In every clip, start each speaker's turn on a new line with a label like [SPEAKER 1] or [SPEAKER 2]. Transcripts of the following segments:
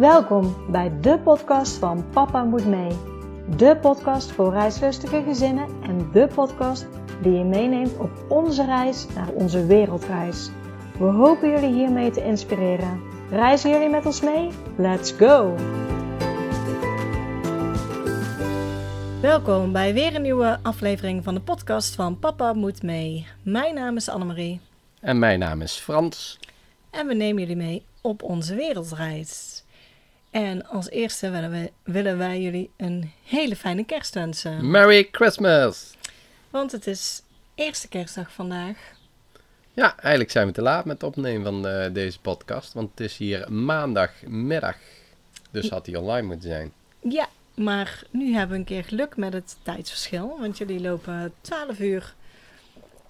[SPEAKER 1] Welkom bij de podcast van Papa Moet Mee. De podcast voor reislustige gezinnen en de podcast die je meeneemt op onze reis naar onze wereldreis. We hopen jullie hiermee te inspireren. Reizen jullie met ons mee? Let's go! Welkom bij weer een nieuwe aflevering van de podcast van Papa Moet Mee. Mijn naam is Annemarie.
[SPEAKER 2] En mijn naam is Frans.
[SPEAKER 1] En we nemen jullie mee op onze wereldreis. En als eerste willen, we, willen wij jullie een hele fijne kerst wensen.
[SPEAKER 2] Merry Christmas!
[SPEAKER 1] Want het is eerste kerstdag vandaag.
[SPEAKER 2] Ja, eigenlijk zijn we te laat met het opnemen van uh, deze podcast. Want het is hier maandagmiddag. Dus had hij online moeten zijn.
[SPEAKER 1] Ja, maar nu hebben we een keer geluk met het tijdsverschil. Want jullie lopen 12 uur,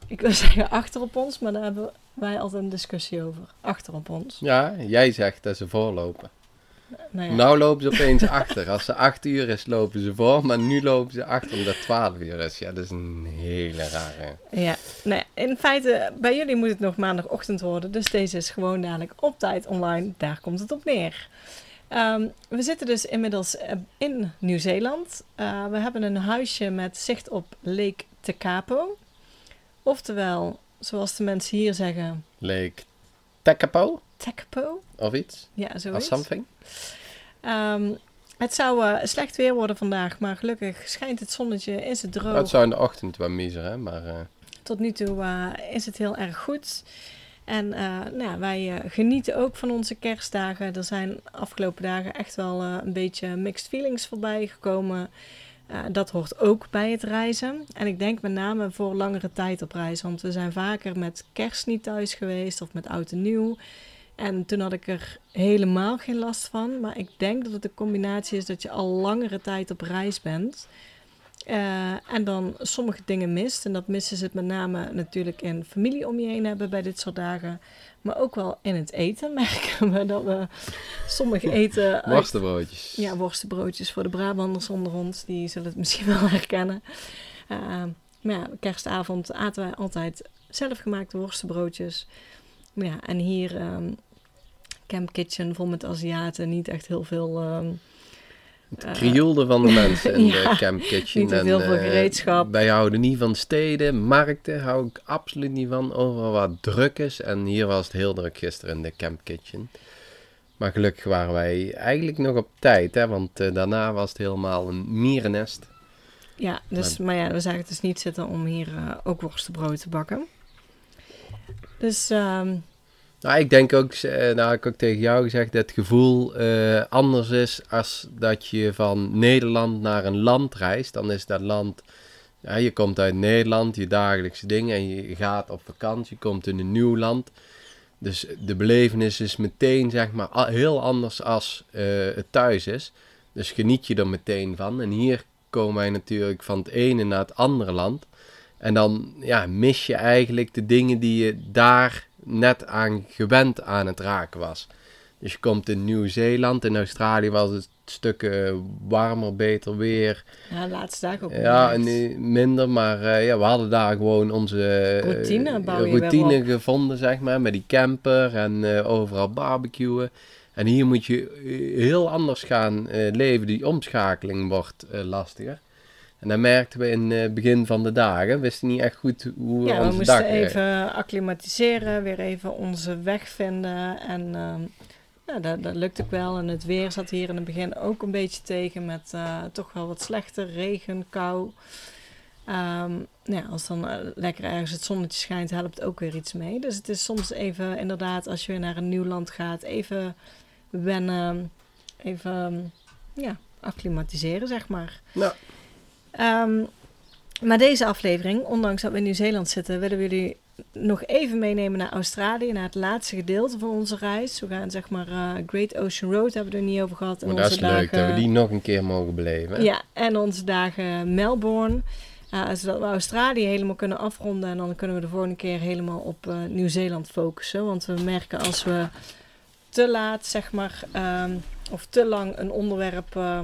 [SPEAKER 1] ik wil zeggen achter op ons. Maar daar hebben wij altijd een discussie over. Achter op ons.
[SPEAKER 2] Ja, jij zegt dat ze voorlopen.
[SPEAKER 1] Nou, ja.
[SPEAKER 2] Nou lopen ze opeens achter. Als ze 8 uur is, lopen ze voor. Maar nu lopen ze achter omdat het 12 uur is. Ja, dat is een hele rare.
[SPEAKER 1] Ja, nou ja, in feite, bij jullie moet het nog maandagochtend worden. Dus deze is gewoon dadelijk op tijd online. Daar komt het op neer. Ehm, we zitten dus inmiddels eh, in Nieuw-Zeeland. Uh, we hebben een huisje met zicht op Lake Tekapo. Oftewel, zoals de mensen hier zeggen...
[SPEAKER 2] Lake Tekapo?
[SPEAKER 1] Tekapo.
[SPEAKER 2] Of iets?
[SPEAKER 1] Ja, zoiets.
[SPEAKER 2] Of something?
[SPEAKER 1] Um, het zou uh, slecht weer worden vandaag, maar gelukkig schijnt het zonnetje, is het droog.
[SPEAKER 2] Het zou in de ochtend wel miser, hè? Maar, uh...
[SPEAKER 1] Tot nu toe uh, is het heel erg goed. En nou, wij genieten ook van onze kerstdagen. Er zijn afgelopen dagen echt wel een beetje mixed feelings voorbij gekomen. Dat hoort ook bij het reizen. En ik denk met name voor langere tijd op reis. Want we zijn vaker met kerst niet thuis geweest of met oud en nieuw. En toen had ik er helemaal geen last van. Maar ik denk dat het een combinatie is dat je al langere tijd op reis bent. Uh, en dan sommige dingen mist. En dat missen ze het met name natuurlijk in familie om je heen hebben bij dit soort dagen. Maar ook wel in het eten merken we dat we sommige eten...
[SPEAKER 2] worstenbroodjes.
[SPEAKER 1] Ja, worstenbroodjes voor de Brabanders onder ons. Die zullen het misschien wel herkennen. Uh, maar ja, kerstavond aten wij altijd zelfgemaakte worstenbroodjes. Ja, en hier um, Camp Kitchen vol met Aziaten, niet echt heel veel... Um,
[SPEAKER 2] het krioelde van de mensen in ja, de Camp Kitchen.
[SPEAKER 1] Niet heel veel gereedschap.
[SPEAKER 2] Uh, wij houden niet van steden, markten hou ik absoluut niet van. Overal wat druk is. En hier was het heel druk gisteren in de Camp Kitchen. Maar gelukkig waren wij eigenlijk nog op tijd, hè, want uh, daarna was het helemaal een mierennest.
[SPEAKER 1] Ja, dus, maar, maar ja, we zagen het dus niet zitten om hier uh, ook worstenbrood te bakken. Dus um,
[SPEAKER 2] nou, ik denk ook, nou heb ik ook tegen jou gezegd, dat het gevoel uh, anders is als dat je van Nederland naar een land reist. Dan is dat land, ja, je komt uit Nederland, je dagelijkse dingen en je gaat op vakantie, je komt in een nieuw land. Dus de belevenis is meteen, zeg maar, heel anders als uh, het thuis is. Dus geniet je er meteen van. En hier komen wij natuurlijk van het ene naar het andere land. En dan ja, mis je eigenlijk de dingen die je daar net aan gewend aan het raken was. Dus je komt in Nieuw-Zeeland, in Australië was het stukken warmer, beter weer.
[SPEAKER 1] Ja, de laatste dagen ook.
[SPEAKER 2] Ja, en minder, maar uh, ja, we hadden daar gewoon onze
[SPEAKER 1] routine,
[SPEAKER 2] uh, routine gevonden, zeg maar, met die camper en uh, overal barbecuen. En hier moet je heel anders gaan leven, die omschakeling wordt lastiger. En dan merkten we in het begin van de dagen, wisten niet echt goed hoe
[SPEAKER 1] ja,
[SPEAKER 2] onze
[SPEAKER 1] we moesten
[SPEAKER 2] dag
[SPEAKER 1] even acclimatiseren, weer even onze weg vinden. En uh, ja, dat, dat lukte ook wel. En het weer zat hier in het begin ook een beetje tegen met uh, toch wel wat slechter regen, kou. Um, ja, als dan uh, lekker ergens het zonnetje schijnt, helpt ook weer iets mee. Dus het is soms even inderdaad, als je weer naar een nieuw land gaat, even wennen, even ja, acclimatiseren, zeg maar.
[SPEAKER 2] Ja.
[SPEAKER 1] Um, maar deze aflevering, ondanks dat we in Nieuw-Zeeland zitten, willen we jullie nog even meenemen naar Australië, naar het laatste gedeelte van onze reis. We gaan zeg maar uh, Great Ocean Road, hebben we er niet over gehad.
[SPEAKER 2] En maar dat is dagen, leuk, dat we die nog een keer mogen beleven.
[SPEAKER 1] Ja, en onze dagen Melbourne. Uh, zodat we Australië helemaal kunnen afronden en dan kunnen we de volgende keer helemaal op uh, Nieuw-Zeeland focussen. Want we merken als we te laat, zeg maar, um, of te lang een onderwerp uh,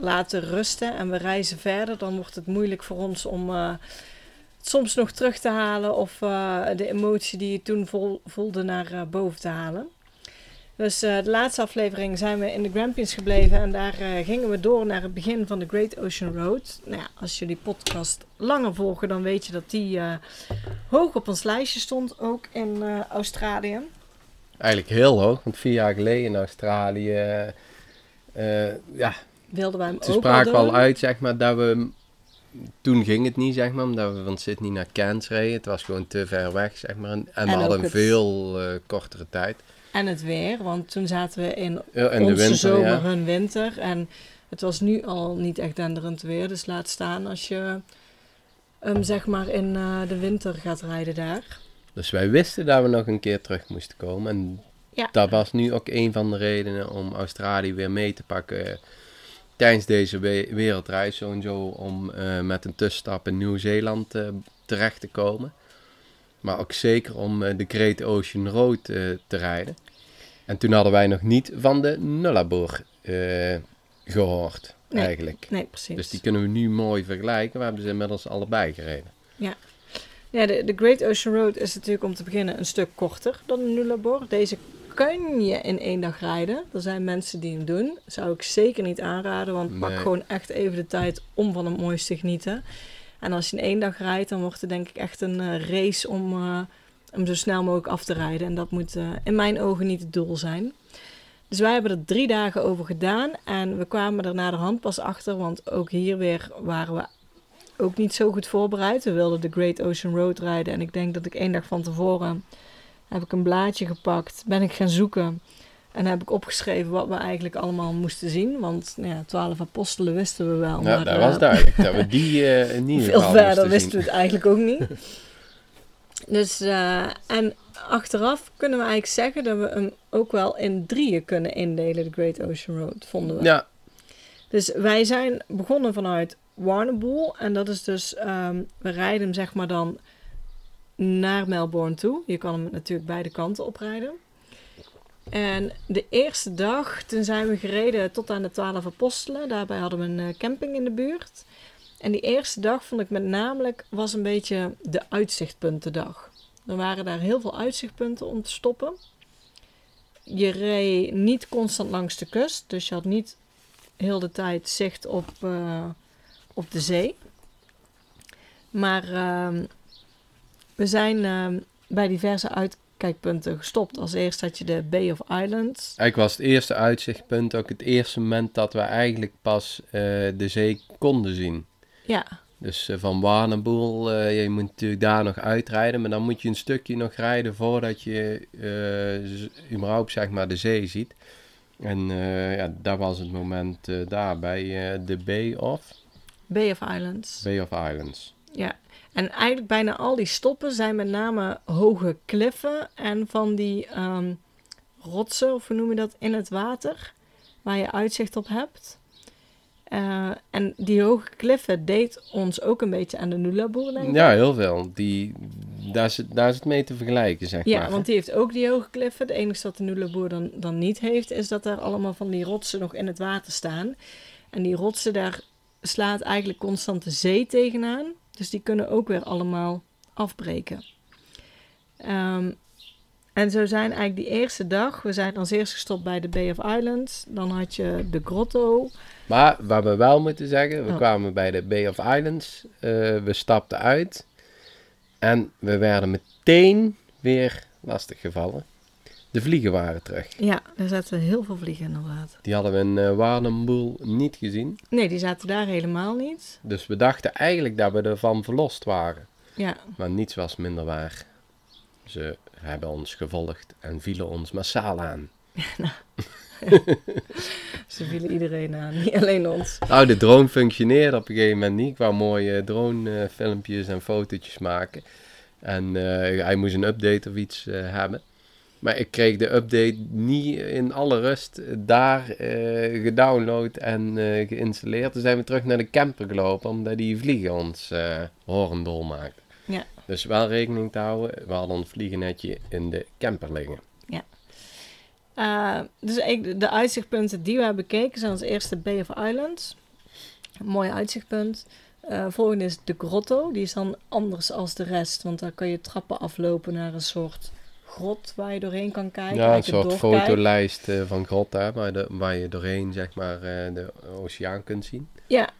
[SPEAKER 1] laten rusten en we reizen verder, dan wordt het moeilijk voor ons om het soms nog terug te halen of uh, de emotie die je toen voelde naar uh, boven te halen. Dus de laatste aflevering zijn we in de Grampians gebleven en daar gingen we door naar het begin van de Great Ocean Road. Nou ja, als jullie podcast langer volgen, dan weet je dat die hoog op ons lijstje stond, ook in Australië.
[SPEAKER 2] Eigenlijk heel hoog, want vier jaar geleden in Australië, ja,
[SPEAKER 1] wilden wij hem
[SPEAKER 2] toen
[SPEAKER 1] ook
[SPEAKER 2] spraken
[SPEAKER 1] al
[SPEAKER 2] al uit, zeg maar, dat we... Toen ging het niet, zeg maar, omdat we van Sydney naar Cairns reden. Het was gewoon te ver weg, zeg maar. En, en we hadden een veel eh, kortere tijd.
[SPEAKER 1] En het weer, want toen zaten we in
[SPEAKER 2] Ja,
[SPEAKER 1] onze
[SPEAKER 2] winter,
[SPEAKER 1] zomer,
[SPEAKER 2] ja.
[SPEAKER 1] hun winter. En het was nu al niet echt denderend weer. Dus laat staan als je hem zeg maar in eh, de winter gaat rijden daar.
[SPEAKER 2] Dus wij wisten dat we nog een keer terug moesten komen. En
[SPEAKER 1] Ja.
[SPEAKER 2] dat was nu ook een van de redenen om Australië weer mee te pakken tijdens deze we- wereldreis. Sowieso om eh, met een tussenstap in Nieuw-Zeeland eh, terecht te komen. Maar ook zeker om eh, de Great Ocean Road te rijden. En toen hadden wij nog niet van de Nullarbor eh, gehoord,
[SPEAKER 1] Nee.
[SPEAKER 2] eigenlijk.
[SPEAKER 1] Nee, precies.
[SPEAKER 2] Dus die kunnen we nu mooi vergelijken. We hebben ze inmiddels allebei gereden.
[SPEAKER 1] Ja, de, de Great Ocean Road is natuurlijk om te beginnen een stuk korter dan de Nullarbor. Deze kun je in één dag rijden. Er zijn mensen die hem doen. Zou ik zeker niet aanraden, want pak gewoon echt even de tijd om van het mooiste te genieten. En als je in één dag rijdt, dan wordt het denk ik echt een eh, race om hem zo snel mogelijk af te rijden. En dat moet eh, in mijn ogen niet het doel zijn. Dus wij hebben er drie dagen over gedaan en we kwamen er de hand pas achter, want ook hier weer waren we ook niet zo goed voorbereid. We wilden de Great Ocean Road rijden. En ik denk dat ik één dag van tevoren heb ik een blaadje gepakt. Ben ik gaan zoeken. En heb ik opgeschreven wat we eigenlijk allemaal moesten zien. Want nou ja, twaalf apostelen wisten we wel.
[SPEAKER 2] Ja, dat
[SPEAKER 1] eh,
[SPEAKER 2] was duidelijk. Dat we die eh in ieder
[SPEAKER 1] veel verder wisten
[SPEAKER 2] zien.
[SPEAKER 1] we het eigenlijk ook niet. Dus, eh, en achteraf kunnen we eigenlijk zeggen dat we hem ook wel in drieën kunnen indelen, de Great Ocean Road, vonden we.
[SPEAKER 2] Ja,
[SPEAKER 1] Dus wij zijn begonnen vanuit Warrnambool. En dat is dus, ehm, we rijden hem zeg maar dan naar Melbourne toe. Je kan hem natuurlijk beide kanten oprijden. En de eerste dag, toen zijn we gereden tot aan de Twaalf Apostelen. Daarbij hadden we een eh, camping in de buurt. En die eerste dag vond ik met namelijk, was een beetje de uitzichtpuntendag. Er waren daar heel veel uitzichtpunten om te stoppen. Je reed niet constant langs de kust, dus je had niet heel de tijd zicht op, eh, op de zee. Maar ehm, we zijn ehm, bij diverse uitkijkpunten gestopt. Als eerst had je de Bay of Islands.
[SPEAKER 2] eigenlijk was het eerste uitzichtpunt ook het eerste moment dat we eigenlijk pas eh, de zee konden zien.
[SPEAKER 1] Ja,
[SPEAKER 2] Dus eh, van Warrnambool, eh je moet natuurlijk daar nog uitrijden, maar dan moet je een stukje nog rijden voordat je überhaupt zeg maar de zee ziet. En ja, dat was het moment daar bij de Bay of,
[SPEAKER 1] Bay of Islands.
[SPEAKER 2] Bay of Islands.
[SPEAKER 1] Ja, en eigenlijk bijna al die stoppen zijn met name hoge kliffen en van die ehm, rotsen, of hoe noem je dat, in het water, waar je uitzicht op hebt. Eh, en die hoge kliffen deed ons ook een beetje aan de Nullarbor denken.
[SPEAKER 2] Ja, heel veel. Die, daar, is het, daar is het mee te vergelijken, zeg
[SPEAKER 1] Ja,
[SPEAKER 2] maar.
[SPEAKER 1] want die heeft ook die hoge kliffen. Het enige wat de Nullarbor dan, dan niet heeft, is dat er allemaal van die rotsen nog in het water staan. En die rotsen, daar slaat eigenlijk constant de zee tegenaan. Dus die kunnen ook weer allemaal afbreken. Ehm, en zo zijn eigenlijk die eerste dag, we zijn als eerst gestopt bij de Bay of Islands. Dan had je de grotto.
[SPEAKER 2] Maar wat we wel moeten zeggen, we
[SPEAKER 1] Oh.
[SPEAKER 2] kwamen bij de Bay of Islands, eh, we stapten uit en we werden meteen weer lastig gevallen. De vliegen waren terug.
[SPEAKER 1] Ja, daar zaten heel veel vliegen inderdaad.
[SPEAKER 2] Die hadden we in uh, Warrnambool niet gezien.
[SPEAKER 1] Nee, die zaten daar helemaal niet.
[SPEAKER 2] Dus we dachten eigenlijk dat we ervan verlost waren.
[SPEAKER 1] Ja,
[SPEAKER 2] Maar niets was minder waar. Ze hebben ons gevolgd en vielen ons massaal aan.
[SPEAKER 1] ze vielen iedereen aan, niet alleen ons.
[SPEAKER 2] Nou, de drone functioneerde op een gegeven moment niet. Ik wou mooie drone eh, filmpjes en fotootjes maken. En eh, hij moest een update of iets eh, hebben. Maar ik kreeg de update niet in alle rust daar eh, gedownload en eh, geïnstalleerd. Toen zijn we terug naar de camper gelopen, omdat die vliegen ons eh horendol maakten.
[SPEAKER 1] Ja.
[SPEAKER 2] Dus wel rekening te houden, we hadden ons vliegennetje in de camper liggen.
[SPEAKER 1] Uh, dus eigenlijk de uitzichtpunten die we hebben bekeken zijn als eerste Bay of Islands. Een mooi uitzichtpunt. Uh, volgende is de grotto. Die is dan anders als de rest, want daar kan je trappen aflopen naar een soort grot waar je doorheen kan kijken.
[SPEAKER 2] Ja, een soort fotolijst eh, van grotten waar, de, waar je doorheen zeg maar eh, de oceaan kunt zien.
[SPEAKER 1] Ja,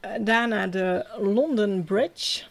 [SPEAKER 1] eh, daarna de London Bridge.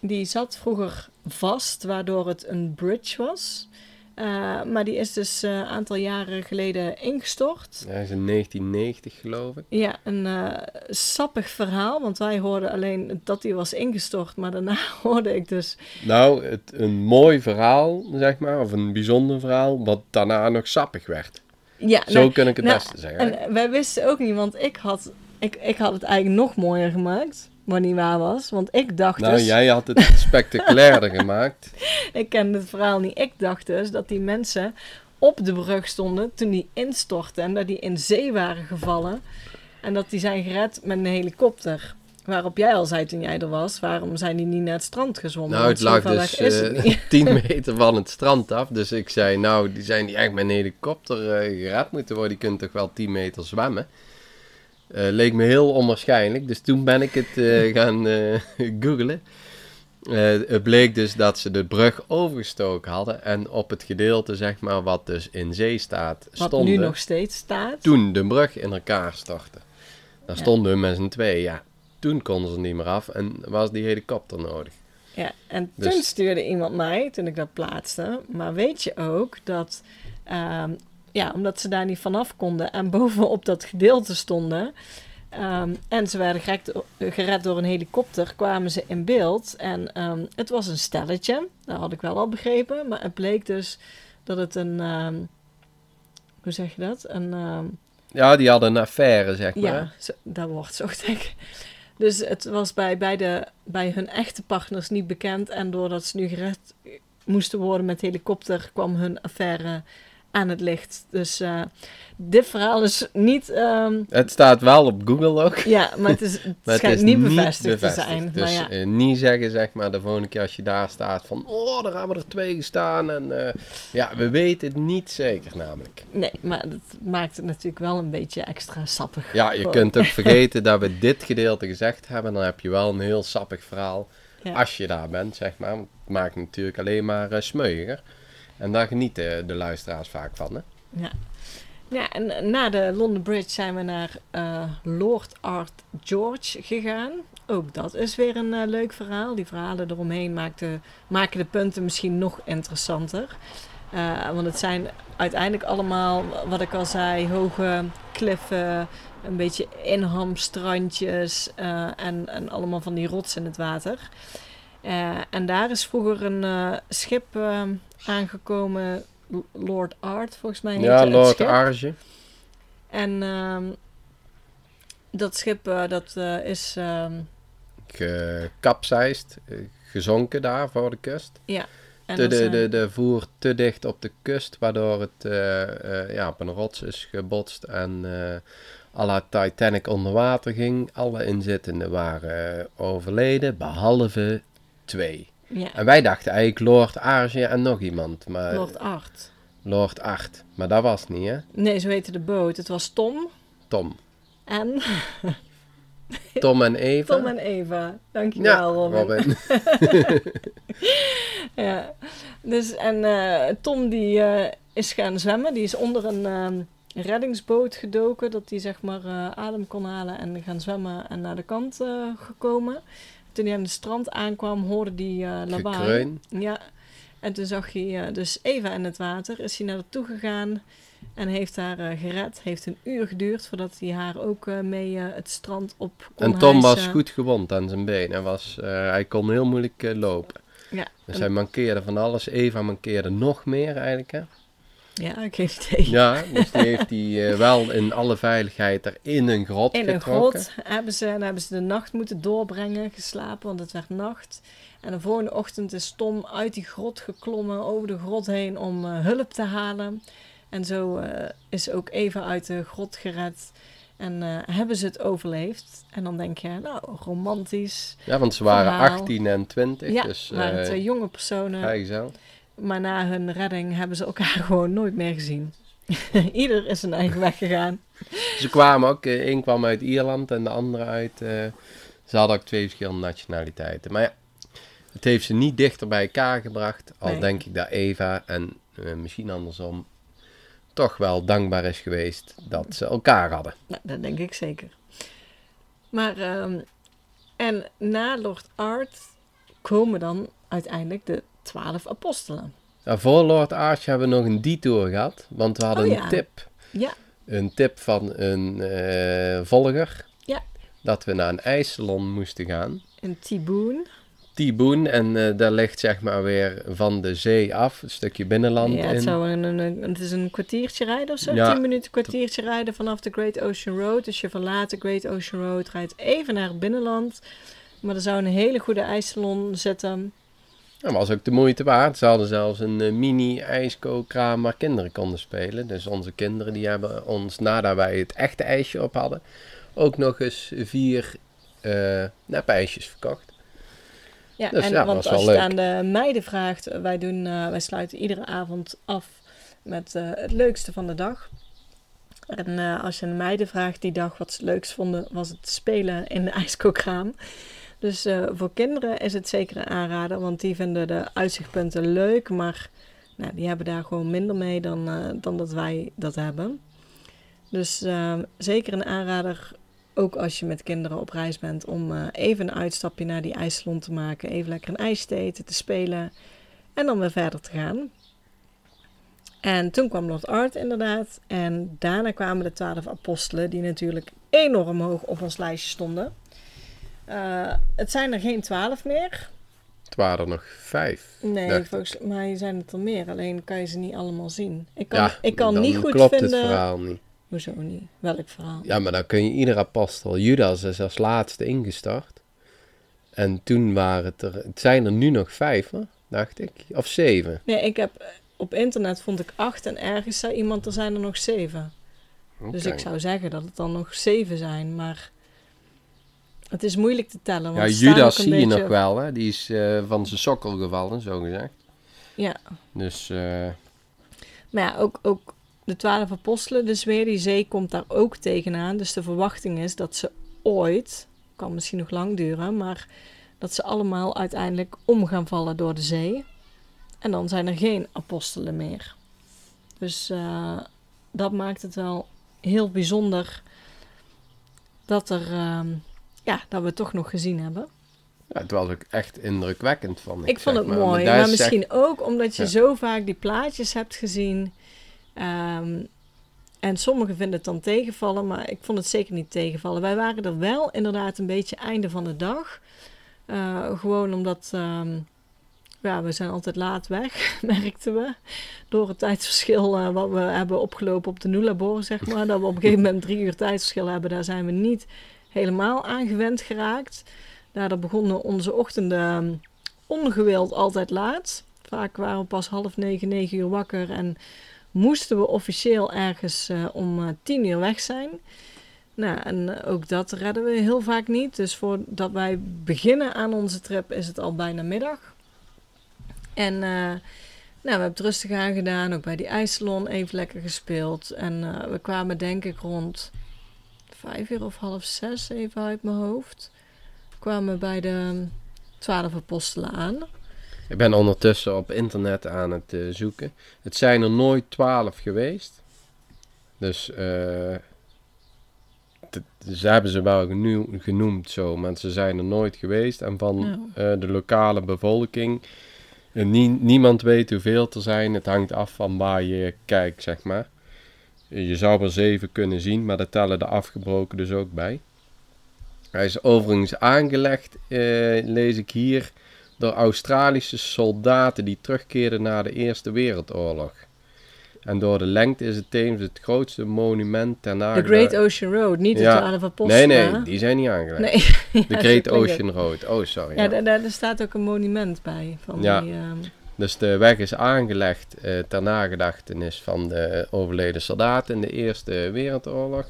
[SPEAKER 1] Die zat vroeger vast, waardoor het een bridge was. Eh, maar die is dus eh, een aantal jaren geleden ingestort.
[SPEAKER 2] Hij is in 1990 geloof ik.
[SPEAKER 1] Ja, een eh, sappig verhaal, want wij hoorden alleen dat die was ingestort. Maar daarna hoorde ik dus...
[SPEAKER 2] Nou, het, een mooi verhaal zeg maar, of een bijzonder verhaal, wat daarna nog sappig werd.
[SPEAKER 1] Ja,
[SPEAKER 2] Zo
[SPEAKER 1] nou,
[SPEAKER 2] kun ik het
[SPEAKER 1] nou,
[SPEAKER 2] beste zeggen.
[SPEAKER 1] En wij wisten ook niet, want ik had, ik, ik had het eigenlijk nog mooier gemaakt. Wat niet waar was. Want ik dacht
[SPEAKER 2] nou,
[SPEAKER 1] dus...
[SPEAKER 2] jij had het spectaculairder gemaakt.
[SPEAKER 1] Ik kende het verhaal niet. Ik dacht dus dat die mensen op de brug stonden toen die instortte. En dat die in zee waren gevallen. En dat die zijn gered met een helikopter. Waarop jij al zei toen jij er was, waarom zijn die niet naar het strand gezwommen?
[SPEAKER 2] Nou, het lag dus
[SPEAKER 1] het
[SPEAKER 2] eh,
[SPEAKER 1] niet.
[SPEAKER 2] 10 meter van het strand af. Dus ik zei, nou, die zijn die echt met een helikopter eh, gered moeten worden. Die kunnen toch wel 10 meter zwemmen. Eh, leek me heel onwaarschijnlijk. Dus toen ben ik het eh, gaan eh googlen. Het bleek dus dat ze de brug overgestoken hadden. En op het gedeelte, zeg maar, wat dus in zee staat,
[SPEAKER 1] Wat
[SPEAKER 2] stonden
[SPEAKER 1] nu nog steeds staat.
[SPEAKER 2] toen de brug in elkaar stortte. Dan
[SPEAKER 1] Ja.
[SPEAKER 2] stonden we met z'n twee, ja. Toen konden ze niet meer af en was die helikopter nodig.
[SPEAKER 1] Ja, en
[SPEAKER 2] Dus-
[SPEAKER 1] toen stuurde iemand mij, toen ik dat plaatste. Maar weet je ook dat, ehm, ja, omdat ze daar niet vanaf konden en bovenop dat gedeelte stonden. ehm, en ze werden gered, gered door een helikopter, kwamen ze in beeld. En ehm, het was een stelletje, dat had ik wel al begrepen. Maar het bleek dus dat het een, ehm, hoe zeg je dat? Een,
[SPEAKER 2] Ja, die hadden een affaire, zeg maar.
[SPEAKER 1] ja, dat wordt zo gek. Dus het was bij, bij, de, bij hun echte partners niet bekend. En doordat ze nu gered moesten worden met helikopter, kwam hun affaire aan het licht. Dus eh, dit verhaal is niet. ehm,
[SPEAKER 2] Het staat wel op Google ook.
[SPEAKER 1] ja, maar het, is, het
[SPEAKER 2] Maar het
[SPEAKER 1] schijnt
[SPEAKER 2] is
[SPEAKER 1] niet bevestigd, te
[SPEAKER 2] bevestigd.
[SPEAKER 1] zijn.
[SPEAKER 2] Dus
[SPEAKER 1] maar ja,
[SPEAKER 2] eh, niet zeggen, zeg maar, de volgende keer als je daar staat van... Oh, daar hebben er twee gestaan. En eh, ja, we weten het niet zeker namelijk.
[SPEAKER 1] nee, maar dat maakt het natuurlijk wel een beetje extra sappig.
[SPEAKER 2] Ja, je kunt ook vergeten dat we dit gedeelte gezegd hebben. Dan heb je wel een heel sappig verhaal.
[SPEAKER 1] Ja.
[SPEAKER 2] Als je daar bent, zeg maar. Want het maakt natuurlijk alleen maar smeuiger. En daar genieten de luisteraars vaak van, hè?
[SPEAKER 1] Ja. Ja, en na de London Bridge zijn we naar eh, Lord Art George gegaan. Ook dat is weer een eh, leuk verhaal. Die verhalen eromheen maken de punten misschien nog interessanter. Eh, want het zijn uiteindelijk allemaal, wat ik al zei, hoge kliffen, een beetje inhamstrandjes eh, en, en allemaal van die rotsen in het water. Eh, en daar is vroeger een eh, schip eh, aangekomen, Lord Art volgens mij
[SPEAKER 2] Ja, Lord. Arge.
[SPEAKER 1] En ehm, dat schip eh, dat eh, is,
[SPEAKER 2] Gekapseist, eh, gezonken daar voor de kust.
[SPEAKER 1] en
[SPEAKER 2] De, de, de, de voer te dicht op de kust, waardoor het eh, ja, op een rots is gebotst en à la Titanic onder water ging. Alle inzittenden waren overleden, behalve twee.
[SPEAKER 1] Ja,
[SPEAKER 2] En wij dachten eigenlijk Lord Arge en nog iemand, maar
[SPEAKER 1] Lord
[SPEAKER 2] Lord,
[SPEAKER 1] Art.
[SPEAKER 2] Art. Maar dat was niet, hè?
[SPEAKER 1] Nee, zo heette de boot. Het was Tom
[SPEAKER 2] Tom.
[SPEAKER 1] en
[SPEAKER 2] Tom en Eva.
[SPEAKER 1] Tom en Eva.
[SPEAKER 2] ja,
[SPEAKER 1] Dankjewel, Robin.
[SPEAKER 2] Robin.
[SPEAKER 1] Ja. Dus, en eh, Tom die eh, is gaan zwemmen. Die is onder een ehm, reddingsboot gedoken. Dat hij zeg maar eh, adem kon halen en gaan zwemmen en naar de kant eh, gekomen. Toen hij aan het strand aankwam, hoorde hij eh lawaai.
[SPEAKER 2] Gekreun.
[SPEAKER 1] Ja. En toen zag hij eh, dus Eva in het water. Is hij naar naartoe gegaan en heeft haar eh, gered. Heeft een uur geduurd voordat hij haar ook mee het strand op kon
[SPEAKER 2] En Tom was goed gewond aan zijn been. Hij, was, hij kon heel moeilijk lopen.
[SPEAKER 1] Ja,
[SPEAKER 2] Dus
[SPEAKER 1] en-
[SPEAKER 2] hij mankeerde van alles. Eva mankeerde nog meer eigenlijk. Hè?
[SPEAKER 1] Ja, ik geen idee.
[SPEAKER 2] Ja, dus die heeft hij eh, wel in alle veiligheid er in een grot
[SPEAKER 1] In een
[SPEAKER 2] getrokken.
[SPEAKER 1] grot hebben ze, en hebben ze de nacht moeten doorbrengen, geslapen, want het werd nacht. En de volgende ochtend is Tom uit die grot geklommen, over de grot heen, om eh, hulp te halen. En zo eh, is ook Eva uit de grot gered. En eh, hebben ze het overleefd. En dan denk je, nou, romantisch.
[SPEAKER 2] Ja, want ze waren
[SPEAKER 1] Verhaal.
[SPEAKER 2] 18 en 20.
[SPEAKER 1] ja,
[SPEAKER 2] dus
[SPEAKER 1] waren twee jonge personen.
[SPEAKER 2] vrijgezel.
[SPEAKER 1] Maar na hun redding hebben ze elkaar gewoon nooit meer gezien. Ieder is zijn eigen weg gegaan.
[SPEAKER 2] Ze kwamen ook, eh, één kwam uit Ierland en de andere uit. eh, ze hadden ook twee verschillende nationaliteiten. Maar ja, het heeft ze niet dichter bij elkaar gebracht. Al
[SPEAKER 1] Nee.
[SPEAKER 2] denk ik dat Eva en eh, misschien andersom, toch wel dankbaar is geweest dat ze elkaar hadden.
[SPEAKER 1] Nou, dat denk ik zeker. Maar, ehm, en na Lord Art komen dan uiteindelijk de twaalf apostelen.
[SPEAKER 2] Nou, voor Lord Arch hebben we nog een detour gehad, want we hadden
[SPEAKER 1] Oh,
[SPEAKER 2] een
[SPEAKER 1] ja.
[SPEAKER 2] tip.
[SPEAKER 1] Ja.
[SPEAKER 2] Een tip van een eh, volger.
[SPEAKER 1] Ja.
[SPEAKER 2] Dat we naar een ijssalon moesten gaan.
[SPEAKER 1] Een Tiboen.
[SPEAKER 2] Tiboen, en eh, daar ligt zeg maar weer van de zee af, een stukje binnenland
[SPEAKER 1] Ja, het,
[SPEAKER 2] in.
[SPEAKER 1] zou een, een, een- het is een kwartiertje rijden of zo.
[SPEAKER 2] Ja.
[SPEAKER 1] Tien minuten kwartiertje rijden vanaf de Great Ocean Road. Dus je verlaat de Great Ocean Road, rijdt even naar het binnenland. Maar er zou een hele goede ijssalon zitten.
[SPEAKER 2] Dat was ook de moeite waard. Ze hadden zelfs een eh, mini ijskookkraam waar kinderen konden spelen. Dus onze kinderen die hebben ons, nadat wij het echte ijsje op hadden, ook nog eens vier eh nepijsjes verkocht.
[SPEAKER 1] Ja,
[SPEAKER 2] Dus
[SPEAKER 1] en
[SPEAKER 2] ja,
[SPEAKER 1] want als je het aan de meiden vraagt, eh, wij, doen, wij sluiten iedere avond af met het leukste van de dag. En als je aan de meiden vraagt die dag wat ze het leukst vonden, was het spelen in de ijskookraam. Dus eh, voor kinderen is het zeker een aanrader, want die vinden de uitzichtpunten leuk, maar nou, die hebben daar gewoon minder mee dan, eh, dan dat wij dat hebben. Dus eh, zeker een aanrader, ook als je met kinderen op reis bent, om eh, even een uitstapje naar die ijssalon te maken, even lekker een ijs te eten, te spelen en dan weer verder te gaan. En toen kwam Lord Art inderdaad. En daarna kwamen de twaalf apostelen, die natuurlijk enorm hoog op ons lijstje stonden. Eh, het zijn er geen twaalf meer.
[SPEAKER 2] Het waren er nog vijf.
[SPEAKER 1] Nee, volgens mij zijn het er meer. Alleen kan je ze niet allemaal zien. Ik kan,
[SPEAKER 2] Ja,
[SPEAKER 1] ik kan niet goed
[SPEAKER 2] klopt
[SPEAKER 1] vinden...
[SPEAKER 2] het verhaal niet.
[SPEAKER 1] Hoezo niet? Welk verhaal?
[SPEAKER 2] Ja, maar dan kun je ieder apostel. Judas is als laatste ingestart. En toen waren het er... Het zijn er nu nog vijf, dacht ik. Of zeven.
[SPEAKER 1] Nee, ik heb... Op internet vond ik acht en ergens zei iemand er zijn er nog zeven. Dus ik zou zeggen dat het dan nog zeven zijn, maar het is moeilijk te tellen. Want
[SPEAKER 2] Ja, Judas zie je nog wel, hè. Die is eh, van zijn sokkel gevallen, zo gezegd.
[SPEAKER 1] Ja,
[SPEAKER 2] Dus... eh,
[SPEAKER 1] maar ja, ook, ook de twaalf apostelen, dus weer die zee komt daar ook tegenaan. Dus de verwachting is dat ze ooit, kan misschien nog lang duren, maar dat ze allemaal uiteindelijk om gaan vallen door de zee. En dan zijn er geen apostelen meer. Dus eh, dat maakt het wel heel bijzonder dat, er, ehm, ja, dat we het toch nog gezien hebben.
[SPEAKER 2] Ja, het was ook echt indrukwekkend, vond ik.
[SPEAKER 1] Ik vond het
[SPEAKER 2] maar.
[SPEAKER 1] mooi, maar
[SPEAKER 2] is
[SPEAKER 1] misschien ook omdat je
[SPEAKER 2] Ja.
[SPEAKER 1] zo vaak die plaatjes hebt gezien. Ehm, en sommigen vinden het dan tegenvallen, maar ik vond het zeker niet tegenvallen. Wij waren er wel inderdaad een beetje einde van de dag. Eh, gewoon omdat ehm, ja, we zijn altijd laat weg, merkten we. Door het tijdsverschil eh, wat we hebben opgelopen op de Nulabor, zeg maar. Dat we op een gegeven moment drie uur tijdsverschil hebben. Daar zijn we niet helemaal aan gewend geraakt. Daardoor begonnen onze ochtenden ehm, ongewild altijd laat. Vaak waren we pas half negen, negen uur wakker en moesten we officieel ergens eh, om eh, tien uur weg zijn. Nou, en ook dat redden we heel vaak niet. Dus voordat wij beginnen aan onze trip is het al bijna middag. En eh, nou, we hebben het rustig aangedaan, ook bij die ijssalon even lekker gespeeld. En we kwamen denk ik rond vijf uur of half zes, even uit mijn hoofd. Kwamen we bij de twaalf apostelen aan.
[SPEAKER 2] Ik ben ondertussen op internet aan het eh, zoeken. Het zijn er nooit twaalf geweest. Dus t- ze hebben ze wel genoemd zo, maar ze zijn er nooit geweest. En van
[SPEAKER 1] Ja.
[SPEAKER 2] eh, de lokale bevolking, nie- niemand weet hoeveel er zijn. Het hangt af van waar je kijkt, zeg maar. Je zou er zeven kunnen zien, maar daar tellen de afgebroken dus ook bij. Hij is overigens aangelegd, eh, lees ik hier, door Australische soldaten die terugkeerden na de Eerste Wereldoorlog. En door de lengte is het tevens het grootste monument ter
[SPEAKER 1] De
[SPEAKER 2] nagedachtenis.
[SPEAKER 1] Great Ocean Road, niet de
[SPEAKER 2] Ja.
[SPEAKER 1] twaalf
[SPEAKER 2] Nee,
[SPEAKER 1] apostelen.
[SPEAKER 2] nee, die zijn niet aangelegd.
[SPEAKER 1] Nee.
[SPEAKER 2] De Great. Ocean Road. Oh, sorry.
[SPEAKER 1] Ja,
[SPEAKER 2] ja.
[SPEAKER 1] daar, daar daar staat ook een monument bij. Van
[SPEAKER 2] Ja.
[SPEAKER 1] die, ehm,
[SPEAKER 2] Dus de weg is aangelegd eh, ter nagedachtenis van de overleden soldaten in de Eerste Wereldoorlog.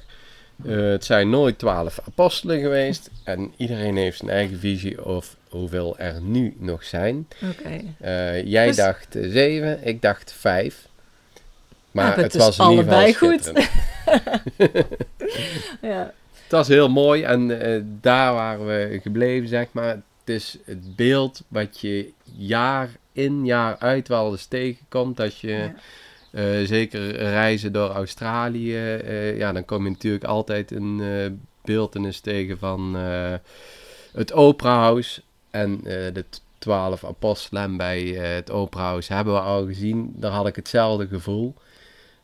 [SPEAKER 2] Eh, het zijn nooit twaalf apostelen geweest. En iedereen heeft zijn eigen visie of hoeveel er nu nog zijn. Eh, jij
[SPEAKER 1] Dus-
[SPEAKER 2] dacht zeven, ik dacht vijf. Maar
[SPEAKER 1] Ja, het
[SPEAKER 2] het was in ieder geval
[SPEAKER 1] allebei goed. Ja.
[SPEAKER 2] Het was heel mooi en daar waren we gebleven, zeg maar. is het beeld wat je jaar in jaar uit wel eens tegenkomt. Als je
[SPEAKER 1] Ja.
[SPEAKER 2] eh, zeker reizen door Australië, eh, ja, dan kom je natuurlijk altijd een beeldenis tegen van het Opera House en de twaalf apostelen. En bij het Opera House hebben we al gezien, daar had ik hetzelfde gevoel.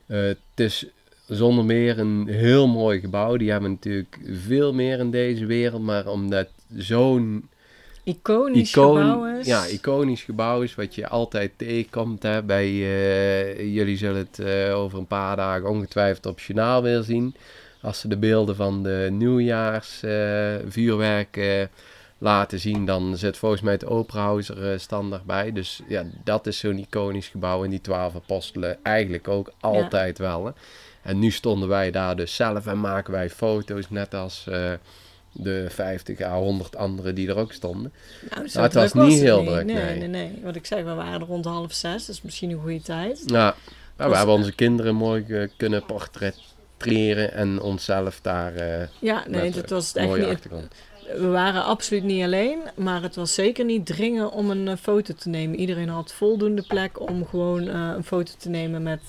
[SPEAKER 2] Het is zonder meer een heel mooi gebouw. Die hebben natuurlijk veel meer in deze wereld, maar omdat zo'n
[SPEAKER 1] Iconisch gebouw is.
[SPEAKER 2] ja, iconisch gebouw is, wat je altijd tegenkomt hè, bij, eh, jullie zullen het eh, over een paar dagen ongetwijfeld op journaal weer zien. Als ze de beelden van de nieuwjaarsvuurwerk eh laten zien, dan zit volgens mij het Opera House er standaard bij. Dus ja, dat is zo'n iconisch gebouw en die twaalf apostelen eigenlijk ook altijd wel. Hè. En nu stonden wij daar dus zelf en maken wij foto's, net als de 50 à 100 anderen die er ook stonden.
[SPEAKER 1] Nou,
[SPEAKER 2] Nou, het was niet heel druk,
[SPEAKER 1] Nee,
[SPEAKER 2] nee.
[SPEAKER 1] nee, nee. Wat ik zeg, we waren er rond half zes. Is misschien een goede tijd.
[SPEAKER 2] Ja, nou, we hebben onze kinderen mooi eh, kunnen portretteren en onszelf daar eh
[SPEAKER 1] Ja, nee, dat
[SPEAKER 2] eh,
[SPEAKER 1] was echt
[SPEAKER 2] mooie
[SPEAKER 1] niet...
[SPEAKER 2] achtergrond.
[SPEAKER 1] We waren absoluut niet alleen, maar het was zeker niet dringen om een foto te nemen. Iedereen had voldoende plek om gewoon een foto te nemen met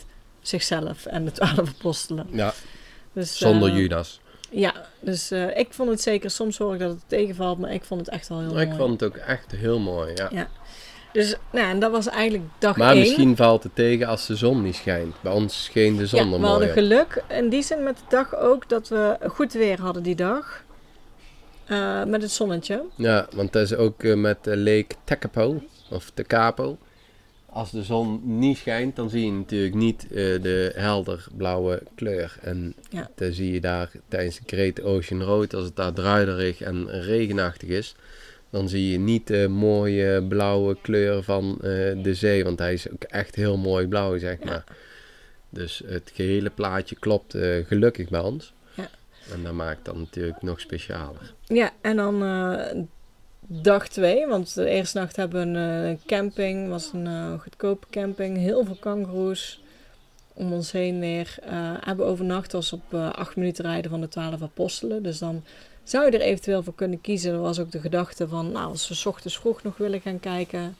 [SPEAKER 1] zichzelf en de twaalf apostelen.
[SPEAKER 2] Ja,
[SPEAKER 1] Dus,
[SPEAKER 2] zonder Judas.
[SPEAKER 1] Ja, dus eh, ik vond het zeker, soms hoor ik dat het tegenvalt, maar ik vond het echt wel heel
[SPEAKER 2] ik
[SPEAKER 1] mooi.
[SPEAKER 2] vond het ook echt heel mooi, ja.
[SPEAKER 1] Ja. Dus, nou, en dat was eigenlijk dag
[SPEAKER 2] Maar
[SPEAKER 1] één.
[SPEAKER 2] misschien valt het tegen als de zon niet schijnt. Bij ons scheen de zon
[SPEAKER 1] ja,
[SPEAKER 2] er
[SPEAKER 1] we hadden
[SPEAKER 2] op.
[SPEAKER 1] geluk in die zin met de dag ook dat we goed weer hadden die dag. Eh, met het zonnetje.
[SPEAKER 2] Ja, want dat is ook eh, met Lake Tekapo, of Tekapo. Als de zon niet schijnt, dan zie je natuurlijk niet eh, de helder blauwe kleur. En
[SPEAKER 1] Ja.
[SPEAKER 2] dan zie je daar tijdens de Great Ocean Road, als het daar druiderig en regenachtig is, dan zie je niet de mooie blauwe kleur van eh, de zee. Want hij is ook echt heel mooi blauw, zeg
[SPEAKER 1] Ja.
[SPEAKER 2] maar. Dus het gehele plaatje klopt eh, gelukkig bij ons.
[SPEAKER 1] Ja.
[SPEAKER 2] En dat maakt dan natuurlijk nog specialer.
[SPEAKER 1] Ja, en dan dag twee, want de eerste nacht hebben we een eh, camping, was een eh, goedkope camping, heel veel kangoeroes om ons heen weer. eh, hebben overnacht, was op acht minuten rijden van de twaalf apostelen, dus dan zou je er eventueel voor kunnen kiezen. Er was ook de gedachte van, nou, als we ochtends vroeg nog willen gaan kijken.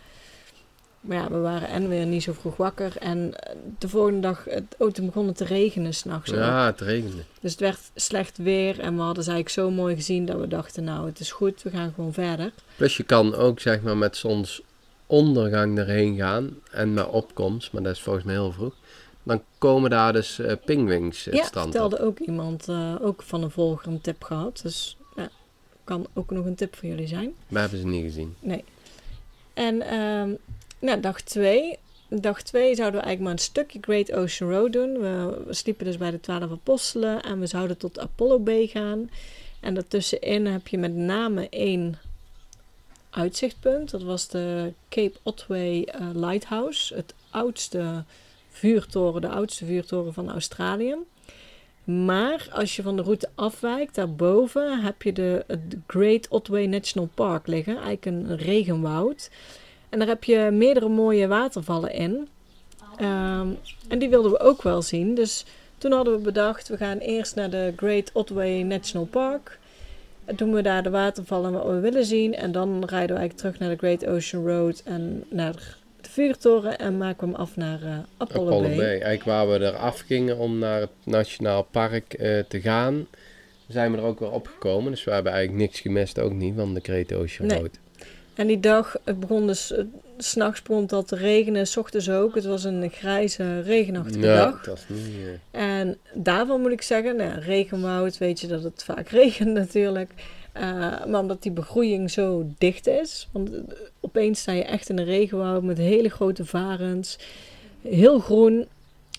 [SPEAKER 1] Maar ja, we waren en weer niet zo vroeg wakker. En eh, de volgende dag, het, oh, toen begon het te regenen s'nachts.
[SPEAKER 2] Ja, het regende.
[SPEAKER 1] Dus het werd slecht weer en we hadden ze eigenlijk zo mooi gezien dat we dachten, nou het is goed, we gaan gewoon verder.
[SPEAKER 2] Plus je kan ook zeg maar met zonsondergang erheen gaan en met opkomst, maar dat is volgens mij heel vroeg. Dan komen daar dus eh pingwings het
[SPEAKER 1] ja,
[SPEAKER 2] strand op.
[SPEAKER 1] ook iemand, eh, ook van een volger een tip gehad. Dus ja, kan ook nog een tip voor jullie zijn.
[SPEAKER 2] We hebben ze niet gezien.
[SPEAKER 1] Nee. En ehm, nou, dag twee. Dag twee zouden we eigenlijk maar een stukje Great Ocean Road doen. We, we sliepen dus bij de twaalf apostelen en we zouden tot Apollo Bay gaan. En daartussenin heb je met name één uitzichtpunt. Dat was de Cape Otway eh, Lighthouse. Het oudste vuurtoren, de oudste vuurtoren van Australië. Maar als je van de route afwijkt, daarboven heb je de, Great Otway National Park liggen. Eigenlijk een regenwoud. En daar heb je meerdere mooie watervallen in. Ehm, en die wilden we ook wel zien. Dus toen hadden we bedacht, we gaan eerst naar de Great Otway National Park. En doen we daar de watervallen wat we willen zien. En dan rijden we eigenlijk terug naar de Great Ocean Road en naar de vuurtoren. En maken we hem af naar eh, Apollo,
[SPEAKER 2] Apollo
[SPEAKER 1] Bay.
[SPEAKER 2] Bay. Eigenlijk waar we eraf gingen om naar het Nationaal Park eh, te gaan, zijn we er ook weer opgekomen. Dus we hebben eigenlijk niks gemist, ook niet, van de Great Ocean
[SPEAKER 1] Nee.
[SPEAKER 2] Road.
[SPEAKER 1] En die dag, het begon dus, eh, s'nachts begon het al te regenen, s ochtends ook. Het was een grijze, regenachtige
[SPEAKER 2] Ja,
[SPEAKER 1] dag.
[SPEAKER 2] dat was niet... eh,
[SPEAKER 1] En daarvan moet ik zeggen, nou, regenwoud, weet je dat het vaak regent natuurlijk. Eh, maar omdat die begroeiing zo dicht is. Want opeens sta je echt in een regenwoud met hele grote varens. Heel groen.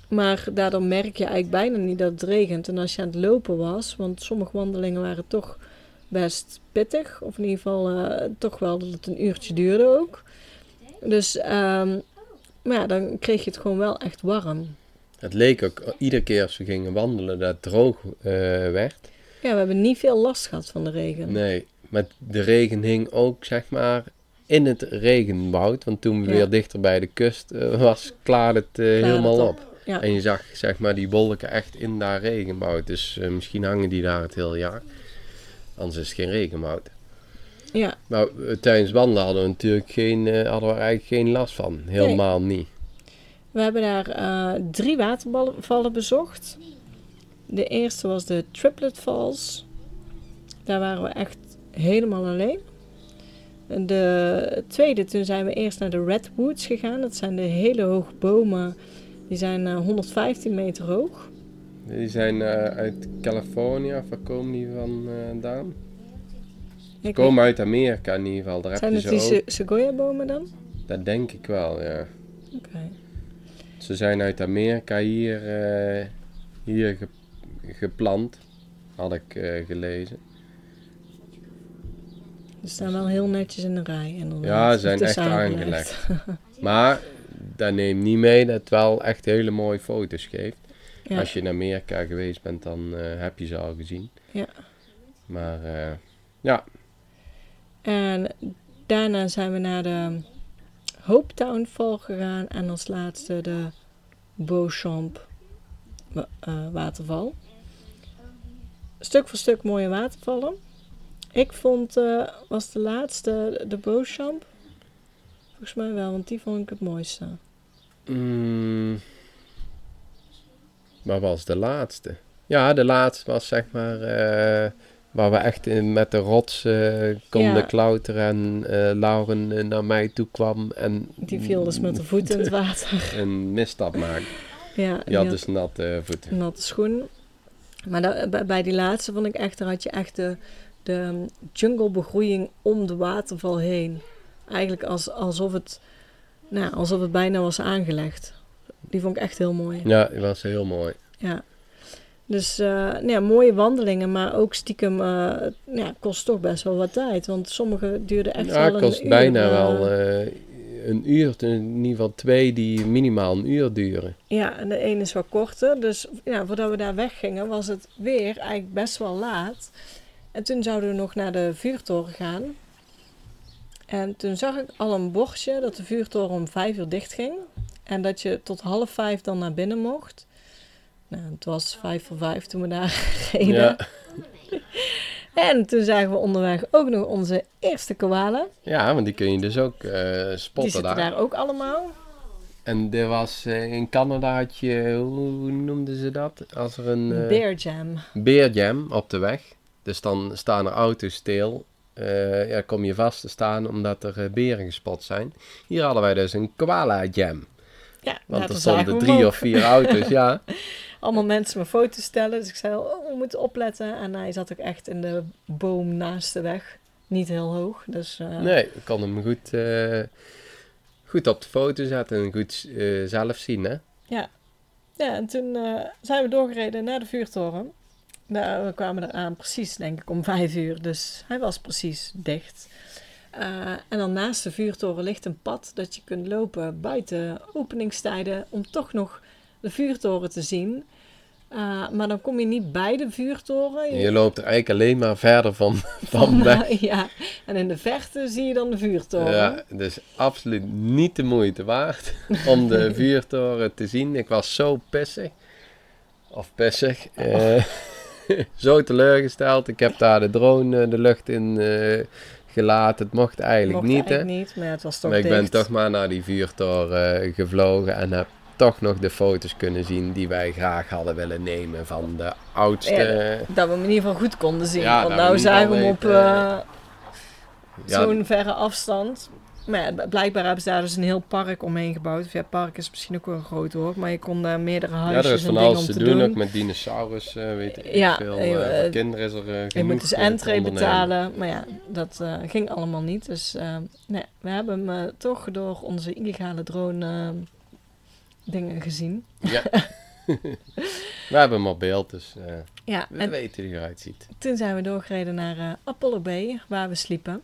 [SPEAKER 1] Maar daardoor merk je eigenlijk bijna niet dat het regent. En als je aan het lopen was, want sommige wandelingen waren toch best pittig. Of in ieder geval eh, toch wel dat het een uurtje duurde ook. Dus, ehm, maar ja, dan kreeg je het gewoon wel echt warm.
[SPEAKER 2] Het leek ook iedere keer als we gingen wandelen dat het droog eh, werd.
[SPEAKER 1] Ja, we hebben niet veel last gehad van de regen.
[SPEAKER 2] Nee, maar de regen hing ook, zeg maar, in het regenwoud. Want toen we
[SPEAKER 1] Ja.
[SPEAKER 2] weer dichter bij de kust eh, was, klaarde het helemaal
[SPEAKER 1] het
[SPEAKER 2] op.
[SPEAKER 1] Ja.
[SPEAKER 2] En je zag, zeg maar, die wolken echt in dat regenwoud. Dus misschien hangen die daar het hele jaar. Anders is het geen regenwoud.
[SPEAKER 1] Ja,
[SPEAKER 2] Maar eh, tijdens wandelen hadden we natuurlijk geen, eh, hadden we eigenlijk geen last van. Helemaal niet.
[SPEAKER 1] we hebben daar eh, drie watervallen bezocht. De eerste was de Triplet Falls. Daar waren we echt helemaal alleen. En De tweede, toen zijn we eerst naar de Redwoods gegaan. Dat zijn de hele hoge bomen. Die zijn eh, 115 meter hoog.
[SPEAKER 2] Die zijn eh, uit Californië, of waar komen die vandaan? Ze
[SPEAKER 1] Ik
[SPEAKER 2] komen uit Amerika in ieder geval. Daar heb
[SPEAKER 1] zijn
[SPEAKER 2] je
[SPEAKER 1] het die
[SPEAKER 2] ook.
[SPEAKER 1] dan?
[SPEAKER 2] Dat denk ik wel, ja.
[SPEAKER 1] Oké.
[SPEAKER 2] Ze zijn uit Amerika hier, eh, hier ge- geplant, had ik eh, gelezen.
[SPEAKER 1] Ze staan wel heel netjes in de rij. Inderdaad.
[SPEAKER 2] Ja, ze zijn echt
[SPEAKER 1] aangelegd.
[SPEAKER 2] Maar dat neemt niet mee dat het wel echt hele mooie foto's geeft.
[SPEAKER 1] Ja.
[SPEAKER 2] Als je in Amerika geweest bent, dan eh, heb je ze al gezien.
[SPEAKER 1] Ja.
[SPEAKER 2] Maar eh, ja,
[SPEAKER 1] En daarna zijn we naar de Hope Town Fall gegaan. En als laatste de Beauchamp eh, waterval. Stuk voor stuk mooie watervallen. Ik vond, was de laatste de Beauchamp. Volgens mij wel, want die vond ik het mooiste.
[SPEAKER 2] mm, wat was de laatste? Ja, de laatste was zeg maar eh, waar we echt in, met de rots eh, konden
[SPEAKER 1] Ja.
[SPEAKER 2] klauteren en eh, Lauren naar mij toe kwam en
[SPEAKER 1] Die viel dus met de voet in het water.
[SPEAKER 2] een misstap maakte.
[SPEAKER 1] Ja,
[SPEAKER 2] Die had dus natte voeten.
[SPEAKER 1] natte schoen. Maar da- bij- bij die laatste vond ik echt, daar had je echt de, de junglebegroeiing om de waterval heen. Eigenlijk als, alsof, het, nou, alsof het bijna was aangelegd. Die vond ik echt heel mooi.
[SPEAKER 2] Ja, die was heel mooi.
[SPEAKER 1] Ja. Dus nou ja, mooie wandelingen, maar ook stiekem eh, ja, kost toch best wel wat tijd. Want sommige duurden echt
[SPEAKER 2] Ja,
[SPEAKER 1] wel een
[SPEAKER 2] kost
[SPEAKER 1] uur,
[SPEAKER 2] bijna
[SPEAKER 1] eh,
[SPEAKER 2] wel een uur, in ieder geval twee die minimaal een uur duren.
[SPEAKER 1] Ja, en de ene is wat korter. Dus ja, voordat we daar weggingen, was het weer eigenlijk best wel laat. En toen zouden we nog naar de vuurtoren gaan. En toen zag ik al een bordje dat de vuurtoren om vijf uur dicht ging. En dat je tot half vijf dan naar binnen mocht. Nou, het was vijf voor vijf toen we daar reden.
[SPEAKER 2] Ja,
[SPEAKER 1] En toen zagen we onderweg ook nog onze eerste koala.
[SPEAKER 2] ja, want die kun je dus ook
[SPEAKER 1] Die
[SPEAKER 2] spotten
[SPEAKER 1] zitten
[SPEAKER 2] daar.
[SPEAKER 1] daar ook allemaal.
[SPEAKER 2] En er was eh, in Canada had je, hoe, noemden ze dat? Als er een eh,
[SPEAKER 1] Bear Jam.
[SPEAKER 2] beerjam op de weg. Dus dan staan er auto's stil. Ja, kom je vast te staan omdat er beren gespot zijn. Hier hadden wij dus een koala jam.
[SPEAKER 1] Ja,
[SPEAKER 2] Want er stonden drie of vier auto's, ja.
[SPEAKER 1] allemaal mensen me foto's stellen. Dus ik zei, oh, we moeten opletten. En hij zat ook echt in de boom naast de weg. Niet heel hoog. Dus eh,
[SPEAKER 2] Nee, ik kon hem goed, eh, goed op de foto zetten en goed eh, zelf zien, hè.
[SPEAKER 1] ja. ja, en toen zijn we doorgereden naar de vuurtoren. Nou, we kwamen eraan precies, denk ik, om vijf uur. Dus hij was precies dicht. Eh, en dan naast de vuurtoren ligt een pad dat je kunt lopen buiten openingstijden om toch nog de vuurtoren te zien. Eh, maar dan kom je niet bij de vuurtoren.
[SPEAKER 2] Je loopt er eigenlijk alleen maar verder van, van weg.
[SPEAKER 1] ja, en in de verte zie je dan de vuurtoren.
[SPEAKER 2] Ja, dus absoluut niet de moeite waard om de vuurtoren te zien. Ik was zo pissig. Of pissig. eh, zo teleurgesteld. Ik heb daar de drone de lucht in gelaten. Het mocht eigenlijk
[SPEAKER 1] Mocht
[SPEAKER 2] niet,
[SPEAKER 1] eigenlijk niet, maar het was toch
[SPEAKER 2] Maar ik ben toch maar naar die vuurtoren eh, gevlogen en heb toch nog de foto's kunnen zien die wij graag hadden willen nemen van de oudste.
[SPEAKER 1] Ja, Dat we hem in ieder geval goed konden zien.
[SPEAKER 2] Ja,
[SPEAKER 1] Want nou zagen we hem op eh,
[SPEAKER 2] Ja,
[SPEAKER 1] zo'n verre afstand. Maar ja, blijkbaar hebben ze daar dus een heel park omheen gebouwd. Of ja, park is misschien ook wel een groot woord. Maar je kon daar meerdere
[SPEAKER 2] ja,
[SPEAKER 1] huisjes
[SPEAKER 2] er is
[SPEAKER 1] en
[SPEAKER 2] van
[SPEAKER 1] dingen
[SPEAKER 2] alles
[SPEAKER 1] om
[SPEAKER 2] te doen,
[SPEAKER 1] doen.
[SPEAKER 2] ook met dinosaurus, eh, weet ik
[SPEAKER 1] Ja,
[SPEAKER 2] veel. voor kinderen is er uh,
[SPEAKER 1] Je moet dus entree betalen. Maar ja, dat ging allemaal niet. Dus nee, we hebben hem toch door onze illegale drone dingen gezien.
[SPEAKER 2] Ja. we hebben hem op beeld, dus
[SPEAKER 1] Ja,
[SPEAKER 2] we
[SPEAKER 1] en
[SPEAKER 2] weten hoe hij eruit ziet.
[SPEAKER 1] Toen zijn we doorgereden naar Apollo Bay, waar we sliepen.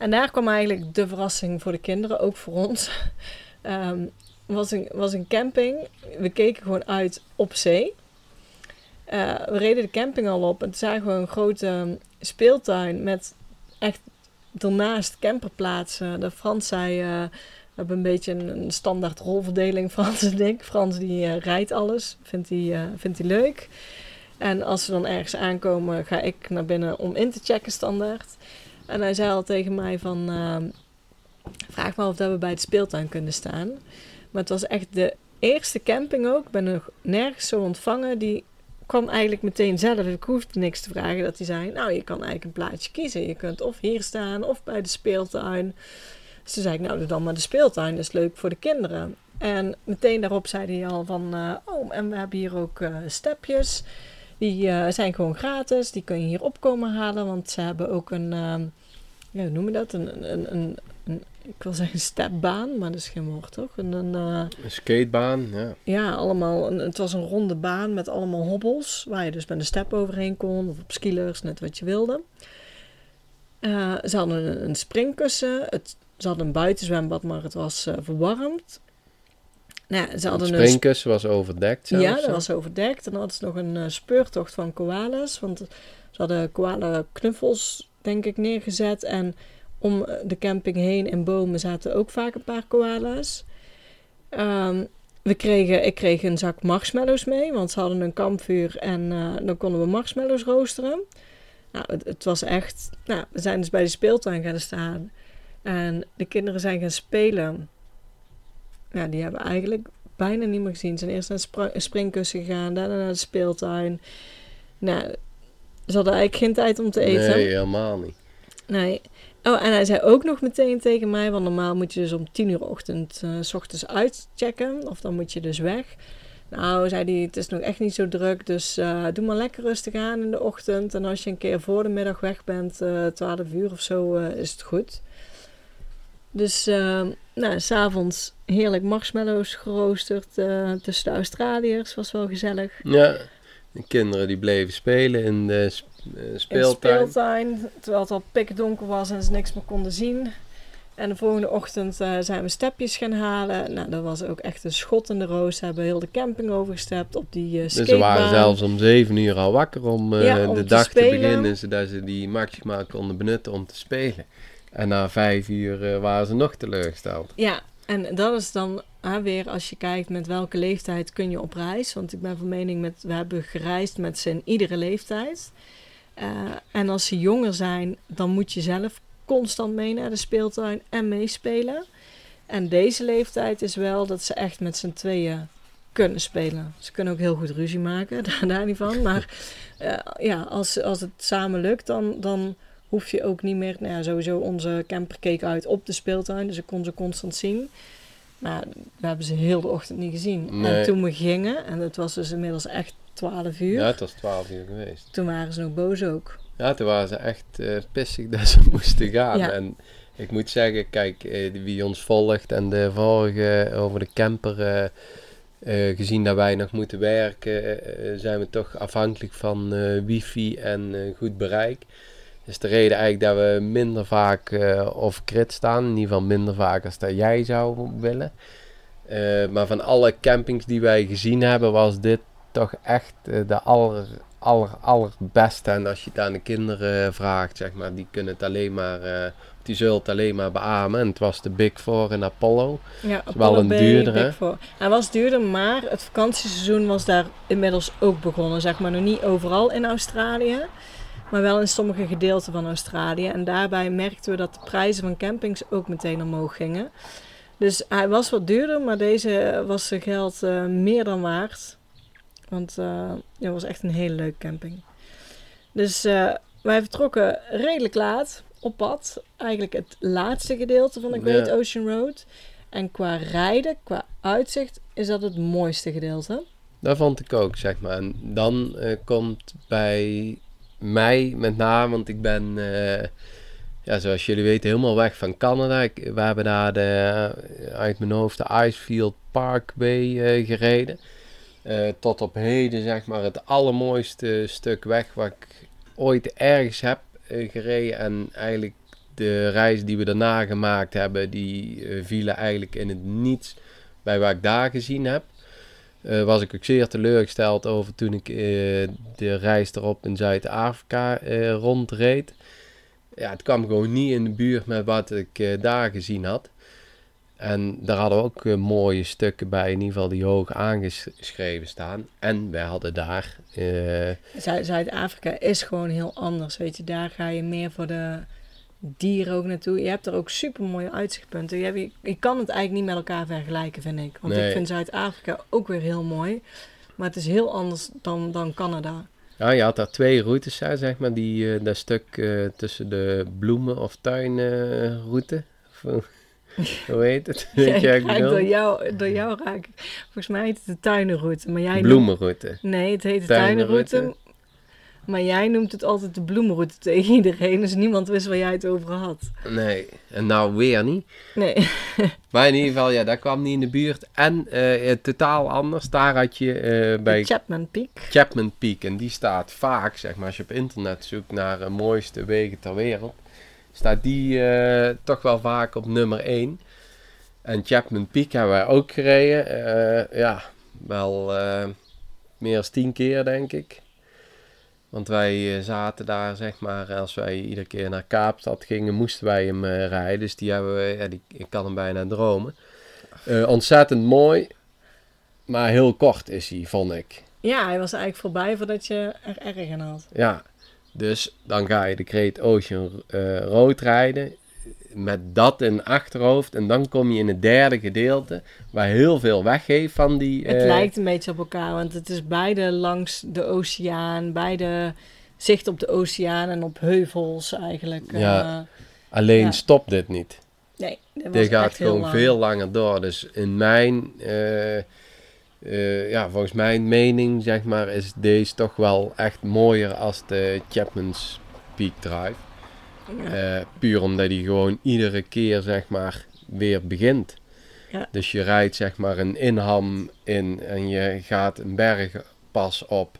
[SPEAKER 1] En daar kwam eigenlijk de verrassing voor de kinderen, ook voor ons. Ehm was, een, was een camping. We keken gewoon uit op zee. Eh, we reden de camping al op en toen zagen we een grote ehm, speeltuin met echt daarnaast camperplaatsen. De Frans zei, eh, we hebben een beetje een, standaard rolverdeling, Frans en ik. Frans die eh, rijdt alles, vindt hij, vindt hij leuk. En als we dan ergens aankomen, ga ik naar binnen om in te checken standaard. En hij zei al tegen mij van... ehm, vraag maar of dat we bij het speeltuin kunnen staan. Maar het was echt de eerste camping ook. Ik ben nog nergens zo ontvangen. Die kwam eigenlijk meteen zelf. Ik hoefde niks te vragen. Dat hij zei, nou je kan eigenlijk een plaatsje kiezen. Je kunt of hier staan of bij de speeltuin. Dus toen zei ik, nou dan maar de speeltuin. Dat is leuk voor de kinderen. En meteen daarop zei hij al van... eh, oh, en we hebben hier ook eh, stepjes. Die eh, zijn gewoon gratis. Die kun je hier opkomen halen. Want ze hebben ook een... ehm, ja, hoe noem je dat? Een, een, een, een- ik wil zeggen stepbaan, maar dat is geen woord, toch? Een, een, eh,
[SPEAKER 2] Een skatebaan, ja.
[SPEAKER 1] ja, allemaal, het was een ronde baan met allemaal hobbels, waar je dus met een step overheen kon, of op skilers, net wat je wilde. Eh, ze hadden een, een springkussen, het, ze hadden een buitenzwembad, maar het was verwarmd. Nou, ze
[SPEAKER 2] Het
[SPEAKER 1] hadden een
[SPEAKER 2] springkussen was overdekt zelfs.
[SPEAKER 1] ja, dat was overdekt. En dan hadden ze nog een eh, speurtocht van koalas. Want ze hadden koala knuffels, denk ik, neergezet. En om eh, de camping heen in bomen zaten ook vaak een paar koala's. Ehm, we kregen, ik kreeg een zak marshmallows mee, want ze hadden een kampvuur en eh, dan konden we marshmallows roosteren. Nou, het, het was echt... Nou, we zijn dus bij de speeltuin gaan staan. En de kinderen zijn gaan spelen. Ja, die hebben eigenlijk bijna niet meer gezien. Ze zijn eerst naar het springkussen gegaan, daarna naar de speeltuin. Nou, ze hadden eigenlijk geen tijd om te eten.
[SPEAKER 2] Nee, helemaal niet.
[SPEAKER 1] Nee. Oh, en hij zei ook nog meteen tegen mij, want normaal moet je dus om 10 uur ochtend, eh, s ochtends uitchecken, of dan moet je dus weg. Nou, zei hij, het is nog echt niet zo druk, dus eh, doe maar lekker rustig aan in de ochtend. En als je een keer voor de middag weg bent, eh 12 uur of zo, is het goed. Dus, eh, nou, s'avonds heerlijk marshmallows geroosterd eh, tussen de Australiërs, was wel gezellig.
[SPEAKER 2] Ja, de kinderen die bleven spelen in de sp- eh,
[SPEAKER 1] In de
[SPEAKER 2] speeltuin.
[SPEAKER 1] speeltuin, terwijl het al pikdonker was en ze niks meer konden zien. En de volgende ochtend eh, zijn we stepjes gaan halen. Nou, dat was ook echt een schot in de roos. Ze hebben heel de camping overgestapt op die uh,
[SPEAKER 2] Dus ze waren zelfs om zeven uur al wakker om
[SPEAKER 1] Ja, om
[SPEAKER 2] de
[SPEAKER 1] te
[SPEAKER 2] dag te
[SPEAKER 1] spelen.
[SPEAKER 2] beginnen, zodat ze die maximaal konden benutten om te spelen. En na vijf uur eh, waren ze nog teleurgesteld.
[SPEAKER 1] Ja, en dat is dan weer als je kijkt met welke leeftijd kun je op reis. Want ik ben van mening met, we hebben gereisd met z'n iedere leeftijd. Eh, en als ze jonger zijn, dan moet je zelf constant mee naar de speeltuin en meespelen. En deze leeftijd is wel dat ze echt met z'n tweeën kunnen spelen. Ze kunnen ook heel goed ruzie maken, daar, daar niet van. Maar eh, ja, als, als het samen lukt, dan, dan hoef je ook niet meer... Nou ja, sowieso onze camper keek uit op de speeltuin, dus ik kon ze constant zien. Maar we hebben ze heel de ochtend niet gezien.
[SPEAKER 2] Nee.
[SPEAKER 1] En toen we gingen, en het was dus inmiddels echt 12 uur,
[SPEAKER 2] Ja, het was twaalf uur geweest.
[SPEAKER 1] toen waren ze nog boos ook.
[SPEAKER 2] Ja, toen waren ze echt eh, pissig dat ze moesten gaan.
[SPEAKER 1] Ja.
[SPEAKER 2] En ik moet zeggen, kijk, eh, wie ons volgt en de vorige over de camper, eh, eh, gezien dat wij nog moeten werken, eh, zijn we toch afhankelijk van eh, wifi en eh, goed bereik. Is de reden eigenlijk dat we minder vaak eh off grid staan. In ieder geval minder vaak als dat jij zou willen. Eh, maar van alle campings die wij gezien hebben, was dit toch echt eh, de aller, aller, allerbeste. En als je het aan de kinderen vraagt, zeg maar, die kunnen het alleen maar, die zullen het alleen maar beamen. En het was de Big Four in Apollo.
[SPEAKER 1] Ja,
[SPEAKER 2] is wel
[SPEAKER 1] Apollo
[SPEAKER 2] een
[SPEAKER 1] Bay,
[SPEAKER 2] duurdere.
[SPEAKER 1] Big Four. Hij was duurder, maar het vakantieseizoen was daar inmiddels ook begonnen. Zeg maar nog niet overal in Australië, maar wel in sommige gedeelten van Australië. En daarbij merkten we dat de prijzen van campings ook meteen omhoog gingen. Dus hij was wat duurder, maar deze was zijn geld eh, meer dan waard. Want eh het was echt een hele leuke camping. Dus eh, wij vertrokken redelijk laat op pad. Eigenlijk het laatste gedeelte van de Great
[SPEAKER 2] Ja.
[SPEAKER 1] Ocean Road. En qua rijden, qua uitzicht, is dat het mooiste gedeelte.
[SPEAKER 2] Dat vond ik ook, zeg maar. En dan komt bij mij met name, want ik ben, eh, ja, zoals jullie weten, helemaal weg van Canada. Ik, we hebben daar de, uit mijn hoofd de Icefield Parkway eh, gereden. Eh, tot op heden, zeg maar, het allermooiste stuk weg wat ik ooit ergens heb eh, gereden. En eigenlijk de reis die we daarna gemaakt hebben, die eh, vielen eigenlijk in het niets bij wat ik daar gezien heb. Eh, was ik ook zeer teleurgesteld over toen ik eh, de reis erop in Zuid-Afrika eh, rondreed. Ja, het kwam gewoon niet in de buurt met wat ik daar gezien had. En daar hadden we ook mooie stukken bij, in ieder geval die hoog aangeschreven staan. En wij hadden daar,
[SPEAKER 1] Zuid- Zuid-Afrika is gewoon heel anders. Weet je, daar ga je meer voor de dieren ook naartoe. Je hebt er ook super mooie uitzichtpunten. Je, hebt, je, je kan het eigenlijk niet met elkaar vergelijken, vind ik. Want
[SPEAKER 2] Nee.
[SPEAKER 1] ik vind Zuid-Afrika ook weer heel mooi. Maar het is heel anders dan, dan Canada.
[SPEAKER 2] Ja, je had daar twee routes, hè, zeg maar. Die, eh, dat stuk eh, tussen de bloemen- of tuinroute. Eh, hoe heet het? Weet
[SPEAKER 1] Raak door, jou, door jou raak ik. Volgens mij heet het de tuinenroute. Maar jij noemt-
[SPEAKER 2] Bloemenroute.
[SPEAKER 1] Nee, het heet de
[SPEAKER 2] Tuinenroute.
[SPEAKER 1] Maar jij noemt het altijd de bloemenroute tegen iedereen. Dus niemand wist waar jij het over had.
[SPEAKER 2] Nee, en nou weer niet.
[SPEAKER 1] Nee.
[SPEAKER 2] Maar in ieder geval, ja, dat kwam niet in de buurt. En eh, totaal anders, daar had je eh, bij
[SPEAKER 1] De Chapman Peak.
[SPEAKER 2] Chapman Peak. En die staat vaak, zeg maar, als je op internet zoekt naar de mooiste wegen ter wereld, staat die eh, toch wel vaak op nummer 1. En Chapman Peak hebben wij ook gereden. Ja, wel meer dan 10 keer, denk ik. Want wij eh, zaten daar, zeg maar, als wij iedere keer naar Kaapstad gingen, moesten wij hem eh, rijden. Dus die hebben we, ja, die, ik kan hem bijna dromen. Eh, ontzettend mooi, maar heel kort is hij, vond ik.
[SPEAKER 1] Ja, hij was eigenlijk voorbij voordat je er erg in had.
[SPEAKER 2] Ja, dus dan ga je de Great Ocean eh, Road rijden. Met dat in achterhoofd. En dan kom je in het derde gedeelte. Waar heel veel weggeeft van die.
[SPEAKER 1] Het
[SPEAKER 2] eh,
[SPEAKER 1] lijkt een beetje op elkaar, want het is beide langs de oceaan, beide zicht op de oceaan en op heuvels eigenlijk.
[SPEAKER 2] Ja.
[SPEAKER 1] Eh,
[SPEAKER 2] Alleen
[SPEAKER 1] ja.
[SPEAKER 2] stopt dit niet.
[SPEAKER 1] nee, dat
[SPEAKER 2] Dit gaat gewoon
[SPEAKER 1] lang.
[SPEAKER 2] veel langer door. Dus in mijn. eh, ja, volgens mijn mening, zeg maar, is deze toch wel echt mooier als de Chapman's Peak Drive. Eh, puur omdat hij gewoon iedere keer zeg maar weer begint.
[SPEAKER 1] Ja.
[SPEAKER 2] Dus je rijdt zeg maar een inham in en je gaat een bergpas op.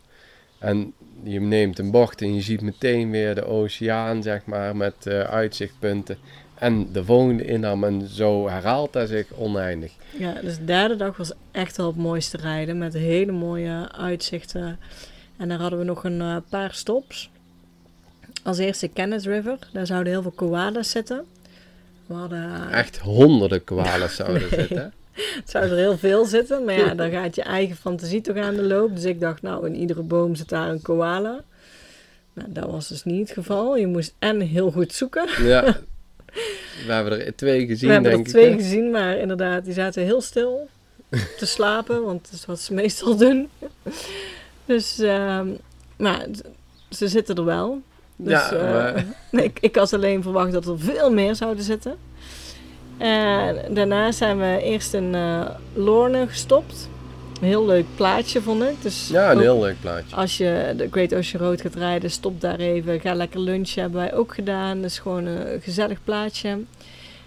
[SPEAKER 2] En je neemt een bocht en je ziet meteen weer de oceaan zeg maar met eh, uitzichtpunten. En de volgende inham en zo herhaalt hij zich oneindig.
[SPEAKER 1] Ja, dus de derde dag was echt wel het mooiste rijden met hele mooie uitzichten. En daar hadden we nog een eh, paar stops. Als eerste Kenneth River, daar zouden heel veel koalas zitten. We hadden,
[SPEAKER 2] Echt honderden koalas zouden
[SPEAKER 1] Nee.
[SPEAKER 2] zitten.
[SPEAKER 1] het zouden er heel veel zitten, maar ja, dan gaat je eigen fantasie toch aan de loop. Dus ik dacht, nou, in iedere boom zit daar een koala. Nou, dat was dus niet het geval. Je moest en heel goed zoeken.
[SPEAKER 2] Ja. We hebben er twee gezien
[SPEAKER 1] we hebben er
[SPEAKER 2] denk ik.
[SPEAKER 1] twee gezien, maar inderdaad, die zaten heel stil te slapen, want dat is wat ze meestal doen. Dus, ehm, maar ze zitten er wel. Dus,
[SPEAKER 2] Ja,
[SPEAKER 1] eh, ik, ik had alleen verwacht dat er veel meer zouden zitten. En daarna zijn we eerst in eh Lorne gestopt. Een heel leuk plaatje vond ik. Dus
[SPEAKER 2] Ja, een heel leuk plaatje.
[SPEAKER 1] als je de Great Ocean Road gaat rijden, stop daar even. Ga lekker lunchen, hebben wij ook gedaan. Is gewoon een gezellig plaatje.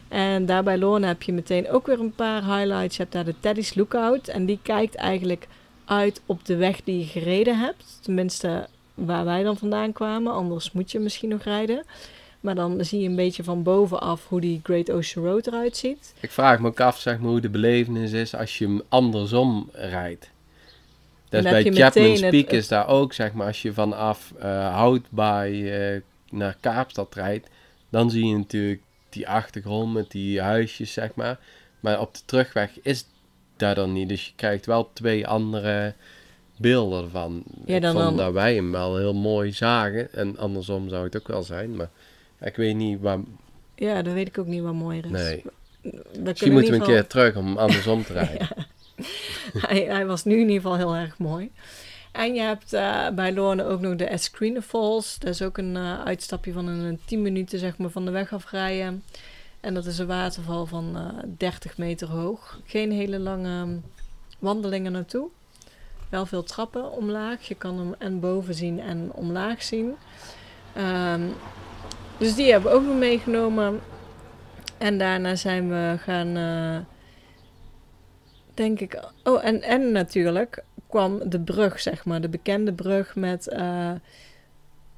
[SPEAKER 1] En daar bij Lorna heb je meteen ook weer een paar highlights. Je hebt daar de Teddy's Lookout. En die kijkt eigenlijk uit op de weg die je gereden hebt. Tenminste, waar wij dan vandaan kwamen. Anders moet je misschien nog rijden. Maar dan zie je een beetje van bovenaf hoe die Great Ocean Road eruit ziet.
[SPEAKER 2] Ik vraag me ook af zeg maar, hoe de belevenis is als je hem andersom rijdt. Dus
[SPEAKER 1] Dan
[SPEAKER 2] bij Chapman's
[SPEAKER 1] het-
[SPEAKER 2] Peak is daar ook, zeg maar, als je vanaf eh Houtbaai eh, naar Kaapstad rijdt, dan zie je natuurlijk die achtergrond met die huisjes, zeg maar. Maar op de terugweg is dat dan niet, dus je krijgt wel twee andere beelden ervan.
[SPEAKER 1] Ja, dan- dan-
[SPEAKER 2] dat wij hem wel heel mooi zagen, en andersom zou het ook wel zijn, maar ik weet niet waar...
[SPEAKER 1] Ja, dat weet ik ook niet wat mooier is.
[SPEAKER 2] Nee, misschien moeten we een
[SPEAKER 1] ieder
[SPEAKER 2] keer terug om andersom te rijden.
[SPEAKER 1] hij, hij was nu in ieder geval heel erg mooi. En je hebt eh, bij Lorne ook nog de Eskrine Falls. Dat is ook een eh, uitstapje van een, een 10 minuten zeg maar, van de weg afrijden. En dat is een waterval van eh 30 meter hoog. Geen hele lange wandelingen naartoe. Wel veel trappen omlaag. Je kan hem en boven zien en omlaag zien. Ehm, dus die hebben we ook meegenomen. En daarna zijn we gaan... eh, denk ik. Oh, en, en natuurlijk kwam de brug, zeg maar. De bekende brug met eh,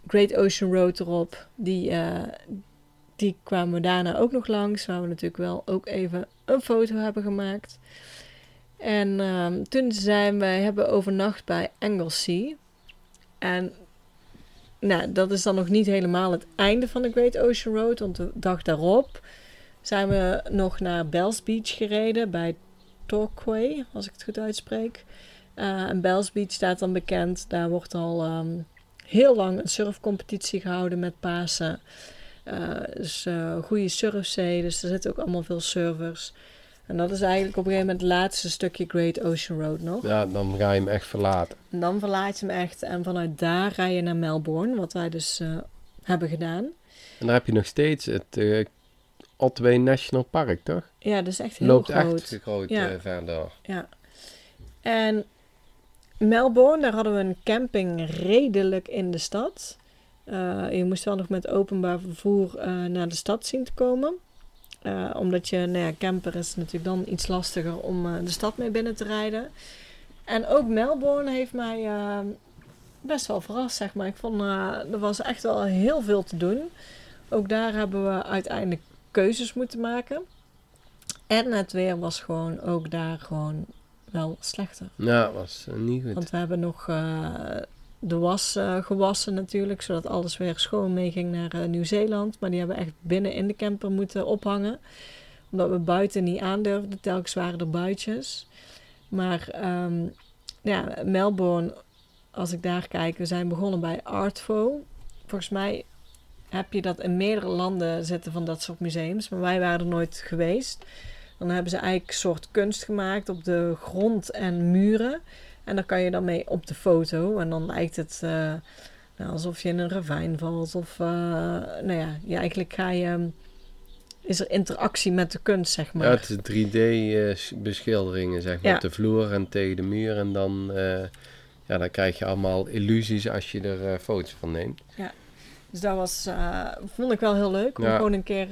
[SPEAKER 1] Great Ocean Road erop. Die, eh, die kwamen we daarna ook nog langs. Waar we natuurlijk wel ook even een foto hebben gemaakt. En ehm, toen zijn wij hebben overnacht bij Anglesey. En nou, dat is dan nog niet helemaal het einde van de Great Ocean Road. Want de dag daarop zijn we nog naar Bells Beach gereden bij Torquay, als ik het goed uitspreek. Eh, en Bells Beach staat dan bekend. Daar wordt al ehm, heel lang een surfcompetitie gehouden met Pasen. Uh, dus uh, goede surfzee, dus er zitten ook allemaal veel servers. En dat is eigenlijk op een gegeven moment het laatste stukje Great Ocean Road nog.
[SPEAKER 2] Ja, dan ga je hem echt verlaten.
[SPEAKER 1] En dan verlaat je hem echt en vanuit daar rij je naar Melbourne, wat wij dus uh, hebben gedaan.
[SPEAKER 2] En daar heb je nog steeds het uh, Otway National Park, toch?
[SPEAKER 1] Ja, dat is echt heel
[SPEAKER 2] Loopt
[SPEAKER 1] groot.
[SPEAKER 2] echt groot ja. uh, verder.
[SPEAKER 1] Ja. En Melbourne, daar hadden we een camping redelijk in de stad. Uh, je moest wel nog met openbaar vervoer naar de stad zien te komen. Uh, omdat je, nou ja, camper is natuurlijk dan iets lastiger om uh, de stad mee binnen te rijden. En ook Melbourne heeft mij uh, best wel verrast, zeg maar. Ik vond, er was echt wel heel veel te doen. Ook daar hebben we uiteindelijk keuzes moeten maken. En het weer was gewoon ook daar gewoon wel slechter.
[SPEAKER 2] Ja, was niet goed.
[SPEAKER 1] Want we hebben nog de was uh, gewassen natuurlijk, zodat alles weer schoon meeging naar uh, Nieuw-Zeeland. Maar die hebben we echt binnen in de camper moeten ophangen. Omdat we buiten niet aandurfden, telkens waren er buitjes. Maar um, ja, Melbourne, als ik daar kijk, we zijn begonnen bij Artfo. Volgens mij heb je dat in meerdere landen zitten van dat soort museums, maar wij waren er nooit geweest. Dan hebben ze eigenlijk een soort kunst gemaakt op de grond en muren. En dan kan je dan mee op de foto. En dan lijkt het uh, nou, alsof je in een ravijn valt. Of uh, nou ja, je, eigenlijk ga je. Is er interactie met de kunst, zeg maar.
[SPEAKER 2] Ja, het is 3D-beschilderingen, zeg maar.
[SPEAKER 1] Ja.
[SPEAKER 2] Op de vloer en tegen de muur. En dan, uh, ja, dan krijg je allemaal illusies als je er foto's van neemt.
[SPEAKER 1] Ja, dus dat was, vond ik wel heel leuk. Om
[SPEAKER 2] Ja.
[SPEAKER 1] gewoon een keer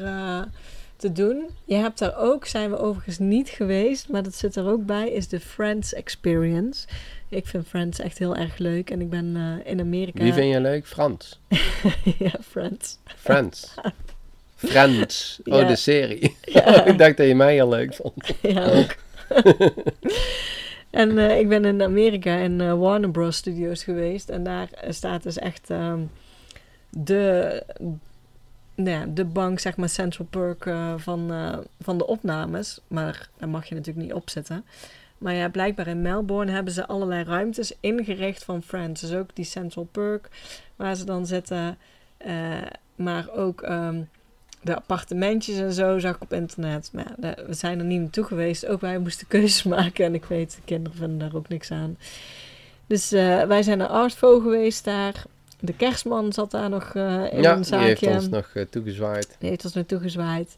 [SPEAKER 1] te doen. Je hebt daar ook, zijn we overigens niet geweest, maar dat zit er ook bij, is de Friends Experience. Ik vind Friends echt heel erg leuk en ik ben uh, in Amerika.
[SPEAKER 2] Wie vind je leuk? Frans.
[SPEAKER 1] ja, Friends.
[SPEAKER 2] Friends. Friends. Oh,
[SPEAKER 1] Ja.
[SPEAKER 2] de serie.
[SPEAKER 1] Ja.
[SPEAKER 2] ik dacht dat je mij heel leuk vond.
[SPEAKER 1] ja, ook. en uh, ik ben in Amerika in uh, Warner Bros. Studios geweest en daar staat dus echt um, de nou ja, de bank, zeg maar, Central Perk uh, van, uh, van de opnames. Maar daar mag je natuurlijk niet op zitten. Maar ja, blijkbaar in Melbourne hebben ze allerlei ruimtes ingericht van Friends. Dus ook die Central Perk waar ze dan zitten. Uh, maar ook um, de appartementjes en zo zag ik op internet. Maar ja, we zijn er niet naartoe geweest. Ook wij moesten keuzes maken. En ik weet, de kinderen vinden daar ook niks aan. Dus wij zijn naar Artfo geweest daar de kerstman zat daar nog uh, in
[SPEAKER 2] ja,
[SPEAKER 1] een zaakje.
[SPEAKER 2] die heeft ons nog uh, toegezwaaid.
[SPEAKER 1] Die heeft ons nog toegezwaaid.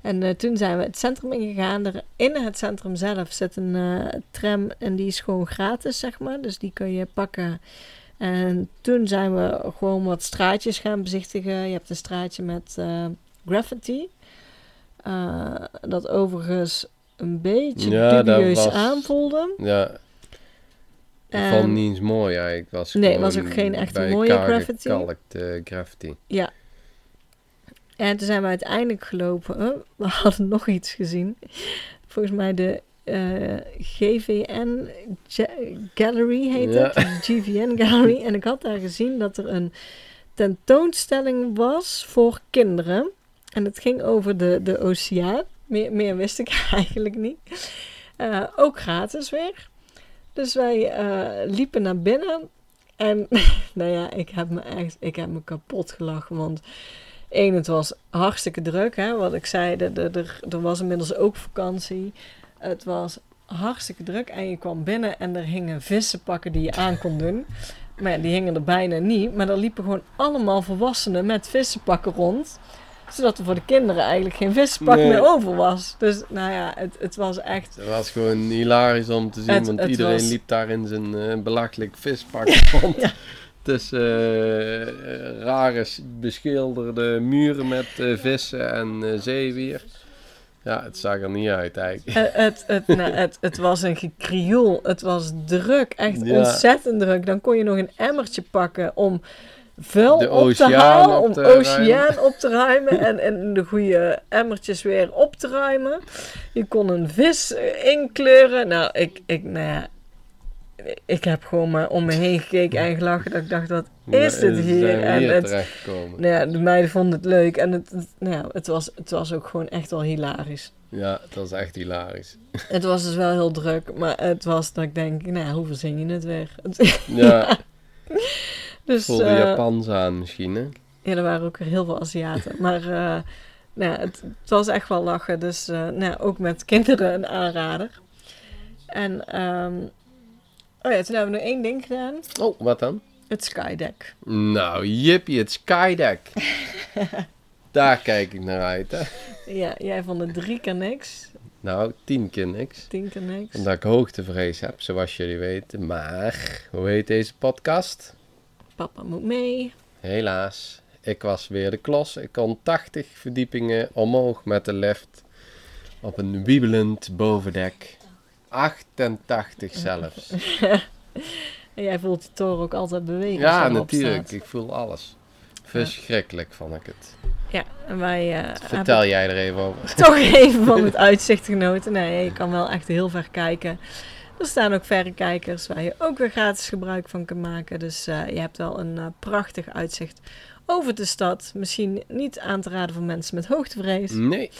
[SPEAKER 1] En uh, toen zijn we het centrum ingegaan. Er, in het centrum zelf zit een tram en die is gewoon gratis, zeg maar. Dus die kun je pakken. En toen zijn we gewoon wat straatjes gaan bezichtigen. Je hebt een straatje met graffiti. dat overigens een beetje
[SPEAKER 2] ja,
[SPEAKER 1] dubieus
[SPEAKER 2] was,
[SPEAKER 1] aanvoelde.
[SPEAKER 2] Ja, vond het niet eens mooi eigenlijk. Was
[SPEAKER 1] nee, het was ook geen echt mooie graffiti.
[SPEAKER 2] Gekalkt, uh, graffiti.
[SPEAKER 1] Ja. En toen zijn we uiteindelijk gelopen. Uh, we hadden nog iets gezien. Volgens mij de uh, GVN Gallery heet
[SPEAKER 2] Ja.
[SPEAKER 1] het. De GVN Gallery. En ik had daar gezien dat er een tentoonstelling was voor kinderen. En het ging over de, de oceaan. Meer, meer wist ik eigenlijk niet. Uh, ook gratis weer. Dus wij uh, liepen naar binnen. En nou ja, ik heb me echt ik heb me kapot gelachen. Want één, het was hartstikke druk. Hè, wat ik zei, er was inmiddels ook vakantie. Het was hartstikke druk. En je kwam binnen en er hingen vissenpakken die je aan kon doen. Maar die hingen er bijna niet. Maar er liepen gewoon allemaal volwassenen met vissenpakken rond zodat er voor de kinderen eigenlijk geen vispak
[SPEAKER 2] Nee.
[SPEAKER 1] meer over was. Dus nou ja, het, het was echt...
[SPEAKER 2] Het was gewoon hilarisch om te zien,
[SPEAKER 1] Het-
[SPEAKER 2] want
[SPEAKER 1] het
[SPEAKER 2] iedereen
[SPEAKER 1] was-
[SPEAKER 2] liep daar in zijn eh, belachelijk vispak rond.
[SPEAKER 1] Ja.
[SPEAKER 2] Tussen eh, rare beschilderde muren met eh, vissen en zeewier. Ja, het zag er niet uit eigenlijk.
[SPEAKER 1] Het, het, het, nou, het, het was een gekrioel. Het was druk. Echt
[SPEAKER 2] Ja.
[SPEAKER 1] ontzettend druk. Dan kon je nog een emmertje pakken om vuil
[SPEAKER 2] De
[SPEAKER 1] op te
[SPEAKER 2] oceaan
[SPEAKER 1] halen.
[SPEAKER 2] op
[SPEAKER 1] Om
[SPEAKER 2] te
[SPEAKER 1] oceaan op te ruimen. En, en de goede emmertjes weer op te ruimen. Je kon een vis eh, inkleuren. Nou, ik, ik, nou ja, ik heb gewoon maar om me heen gekeken en gelachen. Dat ik dacht, wat is dit hier? En
[SPEAKER 2] hier
[SPEAKER 1] het, nou ja, de meiden vonden het leuk. En het, het, nou ja, het, was, het was ook gewoon echt wel hilarisch.
[SPEAKER 2] Ja, dat was echt hilarisch.
[SPEAKER 1] Het was dus wel heel druk, maar het was dat ik denk, nou, hoe verzin je het weer?
[SPEAKER 2] Ja,
[SPEAKER 1] dus,
[SPEAKER 2] voelde
[SPEAKER 1] eh,
[SPEAKER 2] Japans aan misschien, hè?
[SPEAKER 1] Ja, er waren ook heel veel Aziaten. Maar uh, nou ja, het, het, was echt wel lachen. Dus uh, nou, ook met kinderen een aanrader. En um, oh ja, toen hebben we nog één ding gedaan.
[SPEAKER 2] Oh, wat dan?
[SPEAKER 1] Het Skydeck.
[SPEAKER 2] Nou, jippie, het Skydeck. Daar kijk ik naar uit, hè?
[SPEAKER 1] Ja, jij vond het drie keer niks.
[SPEAKER 2] Nou, tien keer niks.
[SPEAKER 1] Tien keer niks.
[SPEAKER 2] Omdat ik hoogtevrees heb, zoals jullie weten. Maar, hoe heet deze podcast?
[SPEAKER 1] Papa moet mee.
[SPEAKER 2] Helaas, ik was weer de klos. Ik kon 80 verdiepingen omhoog met de lift. Op een wiebelend bovendek. 88 zelfs.
[SPEAKER 1] en jij voelt die toren ook altijd bewegen.
[SPEAKER 2] Ja, natuurlijk. Ik voel alles. Verschrikkelijk vond ik het.
[SPEAKER 1] Ja, en wij... Uh,
[SPEAKER 2] Vertel jij er even over.
[SPEAKER 1] Toch even van het uitzicht genoten. Nee, je kan wel echt heel ver kijken. Er staan ook verrekijkers waar je ook weer gratis gebruik van kunt maken. Dus uh, je hebt wel een uh, prachtig uitzicht over de stad. Misschien niet aan te raden voor mensen met hoogtevrees.
[SPEAKER 2] Nee.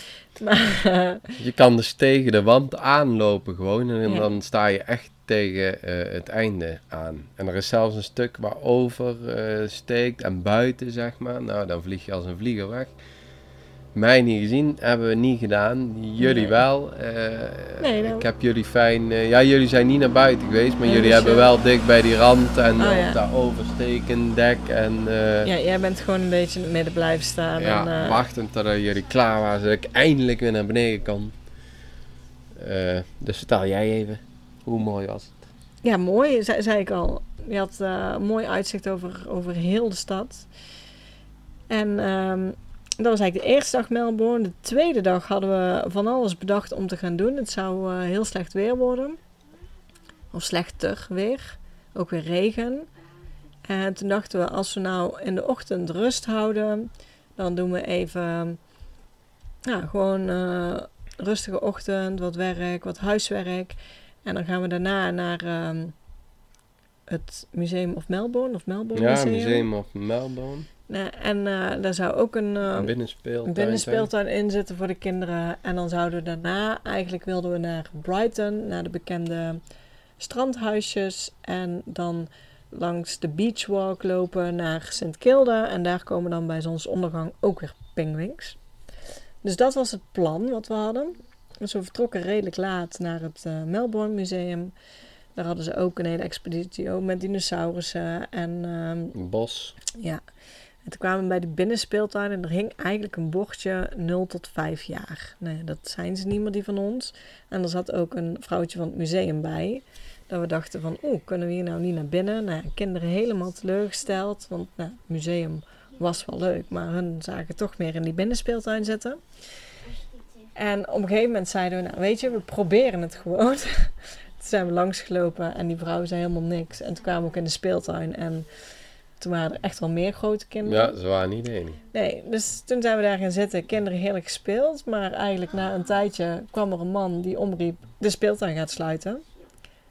[SPEAKER 2] Maar, je kan dus tegen de wand aanlopen gewoon. En
[SPEAKER 1] Ja.
[SPEAKER 2] dan sta je echt tegen eh, het einde aan. En er is zelfs een stuk waar over eh, steekt en buiten, zeg maar. Nou, dan vlieg je als een vlieger weg. Mij niet gezien, hebben we niet gedaan. Jullie
[SPEAKER 1] Nee.
[SPEAKER 2] wel. Eh,
[SPEAKER 1] Nee, nou-
[SPEAKER 2] Ik heb jullie fijn... eh, ja, jullie zijn niet naar buiten geweest, maar
[SPEAKER 1] Nee,
[SPEAKER 2] jullie
[SPEAKER 1] dus,
[SPEAKER 2] hebben
[SPEAKER 1] eh,
[SPEAKER 2] wel dicht bij die rand en
[SPEAKER 1] Oh, ja.
[SPEAKER 2] dat overstekend dek. En
[SPEAKER 1] Ja, jij bent gewoon een beetje in het midden blijven staan.
[SPEAKER 2] ja,
[SPEAKER 1] en,
[SPEAKER 2] wachtend totdat jullie klaar waren, zodat ik eindelijk weer naar beneden. Eh, dus vertel jij even, hoe mooi was het?
[SPEAKER 1] Ja, mooi, zei, zei ik al. Je had een mooi uitzicht over, over heel de stad. En ehm, dat was eigenlijk de eerste dag Melbourne. De tweede dag hadden we van alles bedacht om te gaan doen. Het zou eh, heel slecht weer worden. Of slechter weer. Ook weer regen. En toen dachten we, als we nou in de ochtend rust houden, dan doen we even, ja, gewoon eh, rustige ochtend, wat werk, wat huiswerk. En dan gaan we daarna naar ehm, het Museum of Melbourne, of Melbourne
[SPEAKER 2] Ja,
[SPEAKER 1] Museum.
[SPEAKER 2] Museum of Melbourne.
[SPEAKER 1] En eh, daar zou ook een, eh,
[SPEAKER 2] Een binnenspeeltuin.
[SPEAKER 1] binnenspeeltuin in zitten voor de kinderen. En dan zouden we daarna, eigenlijk wilden we naar Brighton, naar de bekende strandhuisjes. En dan langs de beachwalk lopen naar St. Kilda. En daar komen dan bij zonsondergang ook weer pingwings. Dus dat was het plan wat we hadden. Dus we vertrokken redelijk laat naar het eh, Melbourne Museum. Daar hadden ze ook een hele expeditie ook met dinosaurussen. En ehm,
[SPEAKER 2] Bos.
[SPEAKER 1] ja, en toen kwamen we bij de binnenspeeltuin en er hing eigenlijk een bordje 0 tot 5 jaar. Nee, dat zijn ze niet meer, die van ons. En er zat ook een vrouwtje van het museum bij. Dat we dachten van, oeh, kunnen we hier nou niet naar binnen? Nou, kinderen helemaal teleurgesteld, want nou, het museum was wel leuk, maar hun zagen toch meer in die binnenspeeltuin zitten. En op een gegeven moment zeiden we, nou weet je, we proberen het gewoon. toen zijn we langsgelopen en die vrouw zei helemaal niks. En toen kwamen we ook in de speeltuin en toen waren er echt wel meer grote kinderen.
[SPEAKER 2] Ja, ze waren niet de enige.
[SPEAKER 1] Nee, dus toen zijn we daar gaan zitten, kinderen heerlijk gespeeld. Maar eigenlijk na een tijdje kwam er een man die omriep, de speeltuin gaat sluiten.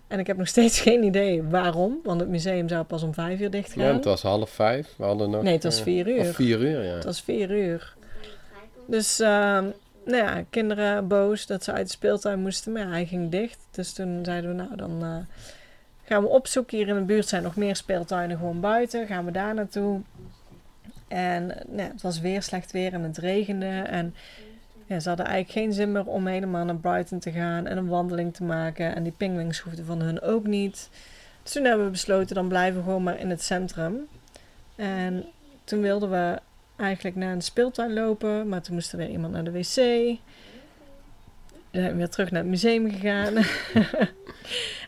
[SPEAKER 1] En ik heb nog steeds geen idee waarom, want het museum zou pas om vijf uur dicht gaan.
[SPEAKER 2] Ja, het was half vijf. We hadden nog...
[SPEAKER 1] Nee, het was
[SPEAKER 2] eh,
[SPEAKER 1] vier uur.
[SPEAKER 2] Of vier uur, ja.
[SPEAKER 1] Het was vier uur. Dus, ehm, nou ja, kinderen boos dat ze uit de speeltuin moesten. Maar ja, hij ging dicht. Dus toen zeiden we, nou, dan eh, gaan we opzoeken. Hier in de buurt zijn nog meer speeltuinen gewoon buiten. Gaan we daar naartoe. En nou, ja, het was weer slecht weer en het regende. En ja, ze hadden eigenlijk geen zin meer om helemaal naar Brighton te gaan en een wandeling te maken. En die pingwings hoefden van hun ook niet. Dus toen hebben we besloten, dan blijven we gewoon maar in het centrum. En toen wilden we eigenlijk naar een speeltuin lopen, maar toen moest er weer iemand naar de wc. We zijn weer terug naar het museum gegaan.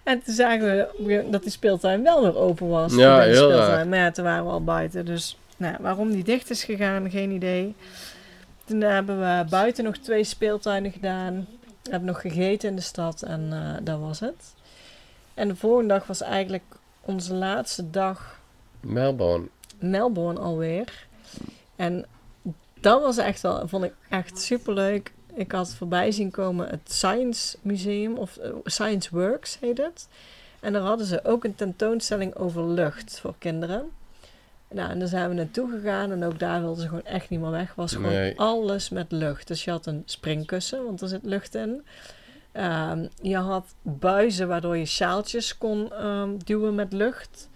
[SPEAKER 1] en toen zagen we dat die speeltuin wel weer open was.
[SPEAKER 2] Ja,
[SPEAKER 1] binnen
[SPEAKER 2] heel
[SPEAKER 1] speeltuin. Maar ja, toen waren we al buiten. Dus nou, waarom die dicht is gegaan, geen idee. Toen hebben we buiten nog twee speeltuinen gedaan. We hebben nog gegeten in de stad en eh, dat was het. En de volgende dag was eigenlijk onze laatste dag
[SPEAKER 2] Melbourne.
[SPEAKER 1] Melbourne alweer. En dat was echt wel, vond ik echt superleuk. Ik had voorbij zien komen het Science Museum, of eh, Science Works heet het. En daar hadden ze ook een tentoonstelling over lucht voor kinderen. Nou, en daar zijn we naartoe gegaan en ook daar wilden ze gewoon echt niet meer weg. Was gewoon
[SPEAKER 2] Nee.
[SPEAKER 1] alles met lucht. Dus je had een springkussen, want er zit lucht in. Ehm, je had buizen waardoor je sjaaltjes kon ehm, duwen met lucht.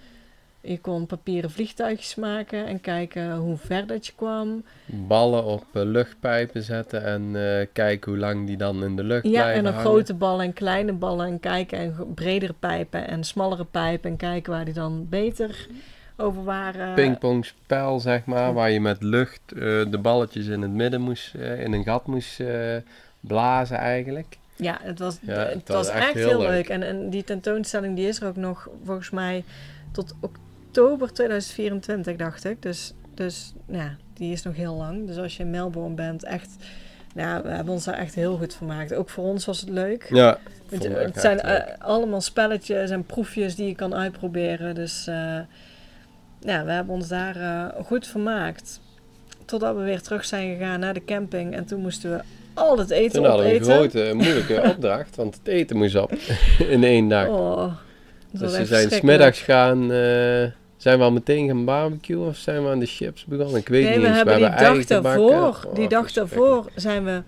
[SPEAKER 1] Je kon papieren vliegtuigjes maken en kijken hoe ver dat je kwam.
[SPEAKER 2] Ballen op eh, luchtpijpen zetten en eh, kijken hoe lang die dan in de lucht
[SPEAKER 1] Ja,
[SPEAKER 2] blijven
[SPEAKER 1] en dan
[SPEAKER 2] hangen.
[SPEAKER 1] grote ballen en kleine ballen en kijken en bredere pijpen en smallere pijpen en kijken waar die dan beter over waren.
[SPEAKER 2] pingpongspel, zeg maar, waar je met lucht eh, de balletjes in het midden moest, in een gat moest blazen eigenlijk.
[SPEAKER 1] Ja, het was,
[SPEAKER 2] Ja,
[SPEAKER 1] het
[SPEAKER 2] het was
[SPEAKER 1] was
[SPEAKER 2] echt heel
[SPEAKER 1] heel
[SPEAKER 2] leuk.
[SPEAKER 1] leuk. En, en die tentoonstelling die is er ook nog volgens mij tot oktober 2024, dacht ik. Dus, dus ja, die is nog heel lang. Dus als je in Melbourne bent, echt... Nou, we hebben ons daar echt heel goed vermaakt. Ook voor ons was het leuk.
[SPEAKER 2] Ja,
[SPEAKER 1] Want, eh, het zijn eh, allemaal spelletjes en proefjes die je kan uitproberen. Dus eh, ja, we hebben ons daar goed vermaakt. Totdat we weer terug zijn gegaan naar de camping. En toen moesten we al het eten
[SPEAKER 2] Toen hadden we een grote, moeilijke opdracht, want het eten moest op in één dag.
[SPEAKER 1] Oh,
[SPEAKER 2] dus we
[SPEAKER 1] echt
[SPEAKER 2] zijn smiddags gaan, eh, zijn we al meteen gaan barbecuen of zijn we aan de chips begonnen? Ik weet
[SPEAKER 1] Nee,
[SPEAKER 2] niet
[SPEAKER 1] we
[SPEAKER 2] eens.
[SPEAKER 1] hebben die
[SPEAKER 2] eigen
[SPEAKER 1] dag daarvoor,
[SPEAKER 2] Oh,
[SPEAKER 1] die dag
[SPEAKER 2] verschrikkelijk.
[SPEAKER 1] daarvoor zijn we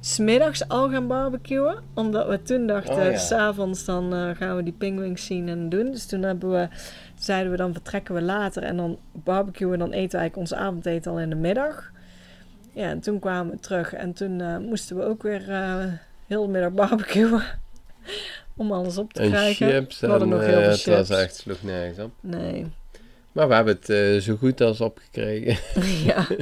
[SPEAKER 1] smiddags al gaan barbecuen. Omdat we toen dachten,
[SPEAKER 2] Oh, ja.
[SPEAKER 1] s'avonds dan eh, gaan we die pinguïns zien en doen. Dus toen hebben we, zeiden we dan vertrekken we later en dan barbecuen. En dan eten we eigenlijk ons avondeten al in de middag. Ja, en toen kwamen we terug en toen eh, moesten we ook weer heel de middag barbecuen. Om alles op te
[SPEAKER 2] En
[SPEAKER 1] krijgen.
[SPEAKER 2] chips
[SPEAKER 1] We hadden
[SPEAKER 2] en
[SPEAKER 1] nog heel
[SPEAKER 2] eh,
[SPEAKER 1] veel
[SPEAKER 2] het was
[SPEAKER 1] chips.
[SPEAKER 2] echt, sloeg nergens op.
[SPEAKER 1] Nee.
[SPEAKER 2] Maar we hebben het eh, zo goed als opgekregen.
[SPEAKER 1] ja.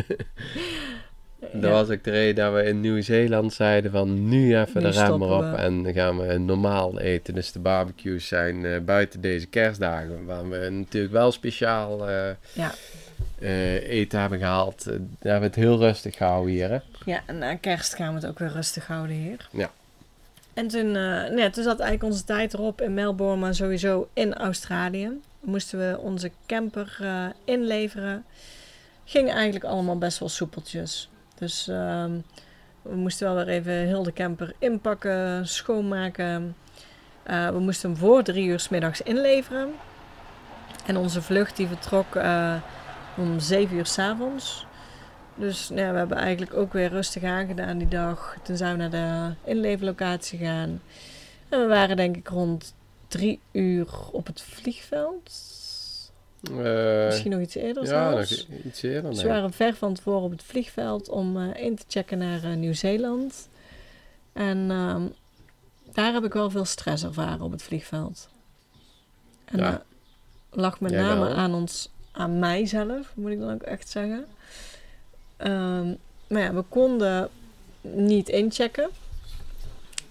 [SPEAKER 2] Dat
[SPEAKER 1] Ja.
[SPEAKER 2] was ook de reden dat we in Nieuw-Zeeland zeiden van nu even
[SPEAKER 1] Nu
[SPEAKER 2] de rem erop
[SPEAKER 1] we.
[SPEAKER 2] en dan gaan we normaal eten. Dus de barbecues zijn eh, buiten deze kerstdagen, waar we natuurlijk wel speciaal eh,
[SPEAKER 1] Ja.
[SPEAKER 2] eh, eten hebben gehaald. Eh, daar hebben we het heel rustig gehouden hier. Hè?
[SPEAKER 1] Ja, en na kerst gaan we het ook weer rustig houden hier.
[SPEAKER 2] Ja.
[SPEAKER 1] En toen, nee, toen zat eigenlijk onze tijd erop in Melbourne, maar sowieso in Australië. Moesten we onze camper eh, inleveren. Ging eigenlijk allemaal best wel soepeltjes. Dus ehm, we moesten wel weer even heel de camper inpakken, schoonmaken. Eh, we moesten hem voor drie uur 's middags inleveren. En onze vlucht die vertrok om zeven uur 's avonds. Dus nou ja, we hebben eigenlijk ook weer rustig aangedaan die dag. Toen zijn we naar de inleverlocatie gegaan. En we waren denk ik rond drie uur op het vliegveld.
[SPEAKER 2] Eh,
[SPEAKER 1] Misschien nog iets eerder
[SPEAKER 2] ja,
[SPEAKER 1] zelfs.
[SPEAKER 2] i- iets eerder.
[SPEAKER 1] Dus we waren ver van tevoren op het vliegveld om eh, in te checken naar eh, Nieuw-Zeeland. En ehm, daar heb ik wel veel stress ervaren op het vliegveld. En
[SPEAKER 2] Ja.
[SPEAKER 1] dat lag met
[SPEAKER 2] Jij
[SPEAKER 1] name
[SPEAKER 2] wel.
[SPEAKER 1] aan ons, aan mijzelf, moet ik dan ook echt zeggen. Ehm, maar ja, we konden niet inchecken.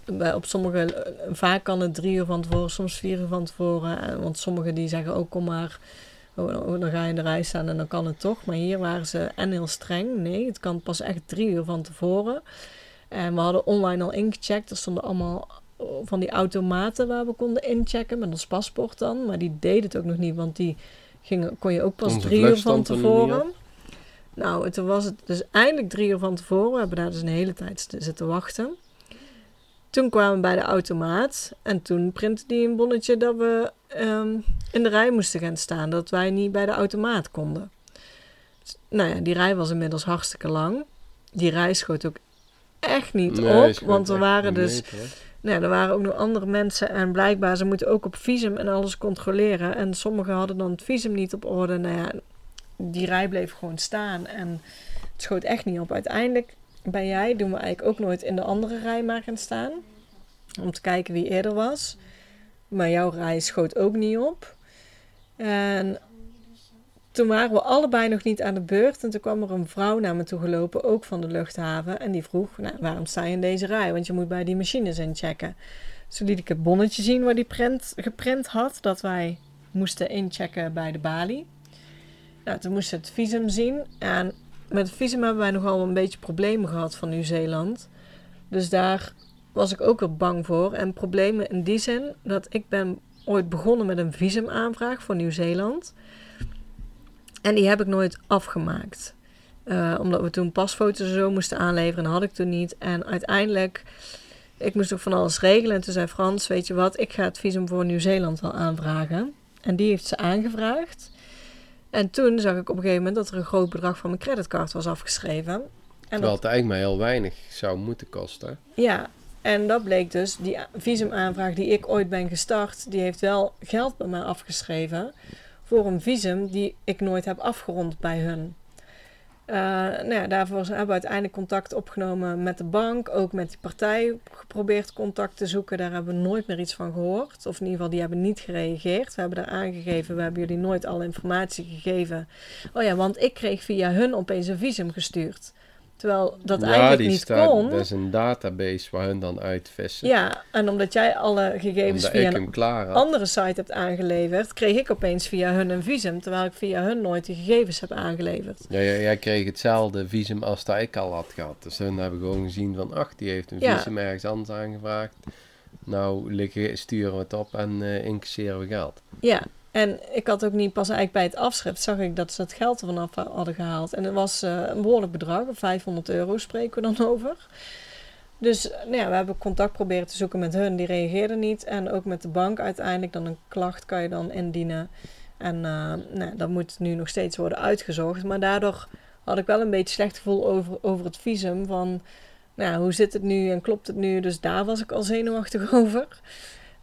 [SPEAKER 1] Bij, op sommige, eh, vaak kan het drie uur van tevoren, soms vier uur van tevoren. Eh, Want sommigen die zeggen ook kom maar, oh, oh, dan ga je in de rij staan en dan kan het toch. Maar hier waren ze en heel streng. Nee, het kan pas echt drie uur van tevoren. En we hadden online al ingecheckt. Er stonden allemaal van die automaten waar we konden inchecken met ons paspoort dan. Maar die deden het ook nog niet, want die gingen, kon je ook pas
[SPEAKER 2] Onze
[SPEAKER 1] drie uur van tevoren. Nou, toen was het dus eindelijk drie uur van tevoren. We hebben daar dus een hele tijd zitten wachten. Toen kwamen we bij de automaat en toen printte die een bonnetje dat we ehm, in de rij moesten gaan staan. Dat wij niet bij de automaat konden. Dus, nou ja, die rij was inmiddels hartstikke lang. Die rij schoot ook echt niet
[SPEAKER 2] Nee,
[SPEAKER 1] op, want er waren dus
[SPEAKER 2] hoor.
[SPEAKER 1] nou, er waren ook nog andere mensen en blijkbaar ze moeten ook op visum en alles controleren. En sommigen hadden dan het visum niet op orde. Nou ja, die rij bleef gewoon staan en het schoot echt niet op. Uiteindelijk ben jij, doen we eigenlijk ook nooit in de andere rij maar gaan staan. Om te kijken wie eerder was. Maar jouw rij schoot ook niet op. En toen waren we allebei nog niet aan de beurt. En toen kwam er een vrouw naar me toe gelopen, ook van de luchthaven. En die vroeg, nou, waarom sta je in deze rij? Want je moet bij die machines inchecken. Toen liet ik het bonnetje zien waar die print, geprint had. Dat wij moesten inchecken bij de balie. Nou, toen moesten we het visum zien. En met het visum hebben wij nogal een beetje problemen gehad van Nieuw-Zeeland. Dus daar was ik ook wel bang voor. En problemen in die zin dat ik ben ooit begonnen met een visumaanvraag voor Nieuw-Zeeland. En die heb ik nooit afgemaakt. Eh, omdat we toen pasfoto's zo moesten aanleveren. En had ik toen niet. En uiteindelijk, ik moest ook van alles regelen. En toen zei Frans, weet je wat, ik ga het visum voor Nieuw-Zeeland wel aanvragen. En die heeft ze aangevraagd. En toen zag ik op een gegeven moment dat er een groot bedrag van mijn creditcard was afgeschreven. En
[SPEAKER 2] Terwijl
[SPEAKER 1] dat,
[SPEAKER 2] het eigenlijk maar heel weinig zou moeten kosten.
[SPEAKER 1] ja, en dat bleek dus, die visumaanvraag die ik ooit ben gestart, die heeft wel geld bij mij afgeschreven. voor een visum die ik nooit heb afgerond bij hun. Uh, nou ja, daarvoor hebben we uiteindelijk contact opgenomen met de bank, ook met die partij geprobeerd contact te zoeken. Daar hebben we nooit meer iets van gehoord. Of in ieder geval, die hebben niet gereageerd. We hebben daar aangegeven, we hebben jullie nooit alle informatie gegeven. Oh ja, want ik kreeg via hun opeens een visum gestuurd. Terwijl dat ja, eigenlijk die niet staat, kon.
[SPEAKER 2] Dat is een database waar hun dan uitvissen.
[SPEAKER 1] Ja, en omdat jij alle gegevens via een andere site hebt aangeleverd, kreeg ik opeens via hun een visum, terwijl ik via hun nooit die gegevens heb aangeleverd.
[SPEAKER 2] Ja, jij kreeg hetzelfde visum als dat ik al had gehad. Dus hun hebben gewoon gezien van, ach, die heeft een visum ergens anders aangevraagd. Nou, liggen, sturen we het op en uh, incasseren we geld.
[SPEAKER 1] Ja, en ik had ook niet pas eigenlijk bij het afschrift zag ik dat ze het geld er vanaf hadden gehaald. En het was uh, een behoorlijk bedrag, 500 euro spreken we dan over. Dus nou ja, we hebben contact proberen te zoeken met hun, die reageerden niet. En ook met de bank uiteindelijk, dan een klacht kan je dan indienen. En uh, nou, dat moet nu nog steeds worden uitgezocht. Maar daardoor had ik wel een beetje slecht gevoel over, over het visum. Van, nou, hoe zit het nu en klopt het nu? Dus daar was ik al zenuwachtig over.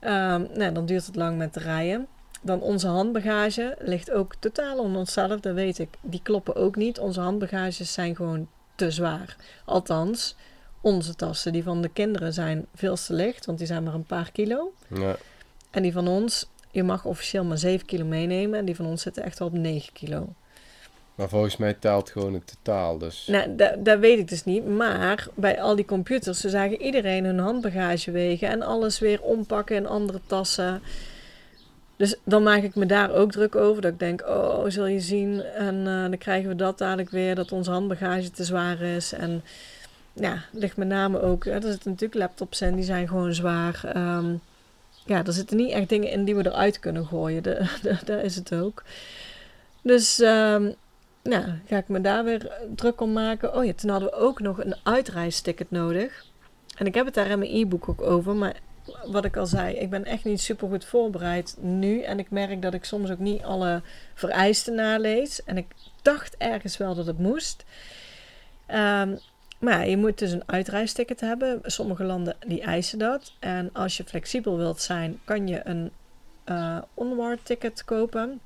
[SPEAKER 1] Um, nou, dan duurt het lang met de rijden. Dan onze handbagage ligt ook totaal onder onszelf, dat weet ik. Die kloppen ook niet. Onze handbagages zijn gewoon te zwaar. Althans, onze tassen, die van de kinderen zijn veel te licht, want die zijn maar een paar kilo. Ja. En die van ons, je mag officieel maar 7 kilo meenemen. En die van ons zitten echt wel op 9 kilo.
[SPEAKER 2] Maar volgens mij telt gewoon het totaal, dus...
[SPEAKER 1] Nou, dat, dat weet ik dus niet. Maar bij al die computers, ze zagen iedereen hun handbagage wegen... en alles weer ompakken in andere tassen. Dus dan maak ik me daar ook druk over. Dat ik denk, oh, zul je zien. En uh, dan krijgen we dat dadelijk weer, dat onze handbagage te zwaar is. En ja, ligt met name ook, er zitten natuurlijk laptops in, die zijn gewoon zwaar. Um, ja, er zitten niet echt dingen in die we eruit kunnen gooien. De, daar is het ook. Dus um, nou, ga ik me daar weer druk om maken. Oh ja, toen hadden we ook nog een uitreisticket nodig. En ik heb het daar in mijn e-book ook over, maar wat ik al zei, ik ben echt niet super goed voorbereid nu. En ik merk dat ik soms ook niet alle vereisten nalees. En ik dacht ergens wel dat het moest. Um, maar je moet dus een uitreisticket hebben. Sommige landen die eisen dat. En als je flexibel wilt zijn, kan je een uh, onward ticket kopen.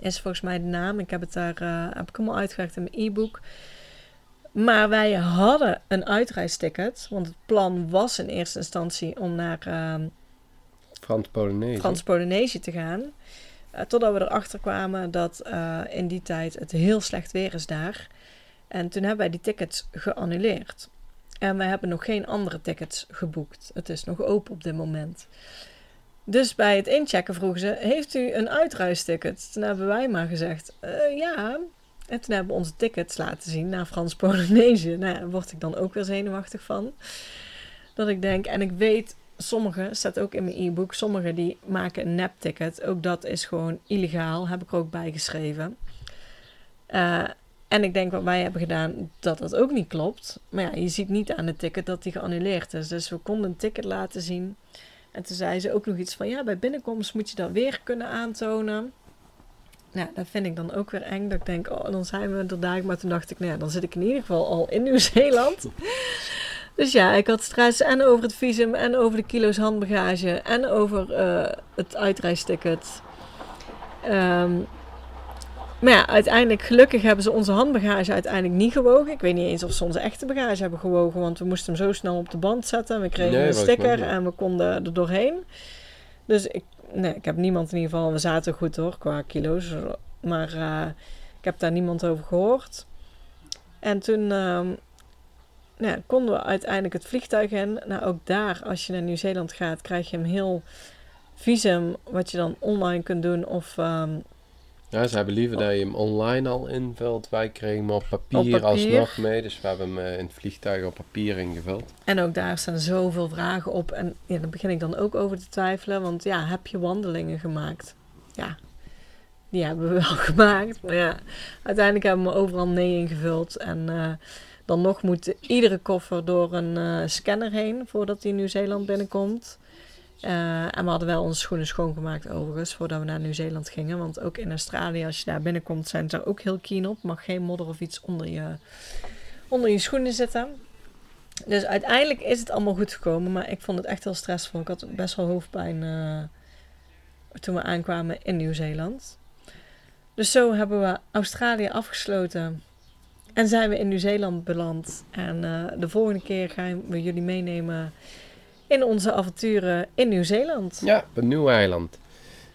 [SPEAKER 1] Is volgens mij de naam. Ik heb het daar uh, heb ik uitgelegd in mijn e-book. Maar wij hadden een uitreisticket, want het plan was in eerste instantie om naar uh,
[SPEAKER 2] Frans-Polynesië
[SPEAKER 1] Frans te gaan. Uh, totdat we erachter kwamen dat uh, in die tijd het heel slecht weer is daar. En toen hebben wij die tickets geannuleerd. En wij hebben nog geen andere tickets geboekt. Het is nog open op dit moment. Dus bij het inchecken vroegen ze: Heeft u een uitreisticket? Toen hebben wij maar gezegd: uh, Ja, en toen hebben we onze tickets laten zien naar Frans-Polynesië. Nou, daar word ik dan ook weer zenuwachtig van. Dat ik denk, en ik weet, sommige, staat ook in mijn e-book, sommige die maken een nep-ticket. Ook dat is gewoon illegaal, heb ik er ook bij geschreven. Uh, en ik denk wat wij hebben gedaan, dat dat ook niet klopt. Maar ja, je ziet niet aan het ticket dat die geannuleerd is. Dus we konden een ticket laten zien. En toen zei ze ook nog iets van, ja, bij binnenkomst moet je dat weer kunnen aantonen. Nou, dat vind ik dan ook weer eng. Dat ik denk, oh, dan zijn we er daar. Maar toen dacht ik, nou ja, dan zit ik in ieder geval al in Nieuw-Zeeland. dus ja, ik had stress en over het visum en over de kilo's handbagage en over uh, het uitreisticket. Um, maar ja, uiteindelijk, gelukkig hebben ze onze handbagage uiteindelijk niet gewogen. Ik weet niet eens of ze onze echte bagage hebben gewogen, want we moesten hem zo snel op de band zetten. We kregen een sticker en we konden er doorheen. Dus ik nee, ik heb niemand in ieder geval. We zaten goed hoor qua kilo's. Maar uh, ik heb daar niemand over gehoord. En toen uh, nou, konden we uiteindelijk het vliegtuig in. Nou, ook daar, als je naar Nieuw-Zeeland gaat, krijg je een heel visum. Wat je dan online kunt doen. Of um,
[SPEAKER 2] ja, ze hebben liever dat je hem online al invult. Wij kregen hem op papier, op papier. alsnog mee. Dus we hebben hem uh, in het vliegtuig op papier ingevuld.
[SPEAKER 1] En ook daar staan zoveel vragen op. En ja, daar begin ik dan ook over te twijfelen. Want ja, heb je wandelingen gemaakt? Ja, die hebben we wel gemaakt. Maar ja, uiteindelijk hebben we overal nee ingevuld. En uh, dan nog moet iedere koffer door een uh, scanner heen voordat hij Nieuw-Zeeland binnenkomt. Uh, en we hadden wel onze schoenen schoongemaakt overigens voordat we naar Nieuw-Zeeland gingen. Want ook in Australië, als je daar binnenkomt, zijn ze daar ook heel keen op. Mag geen modder of iets onder je, onder je schoenen zitten. Dus uiteindelijk is het allemaal goed gekomen. Maar ik vond het echt heel stressvol. Ik had best wel hoofdpijn uh, toen we aankwamen in Nieuw-Zeeland. Dus zo hebben we Australië afgesloten. En zijn we in Nieuw-Zeeland beland. En uh, de volgende keer gaan we jullie meenemen in onze avonturen in Nieuw-Zeeland.
[SPEAKER 2] Ja, op een nieuw eiland.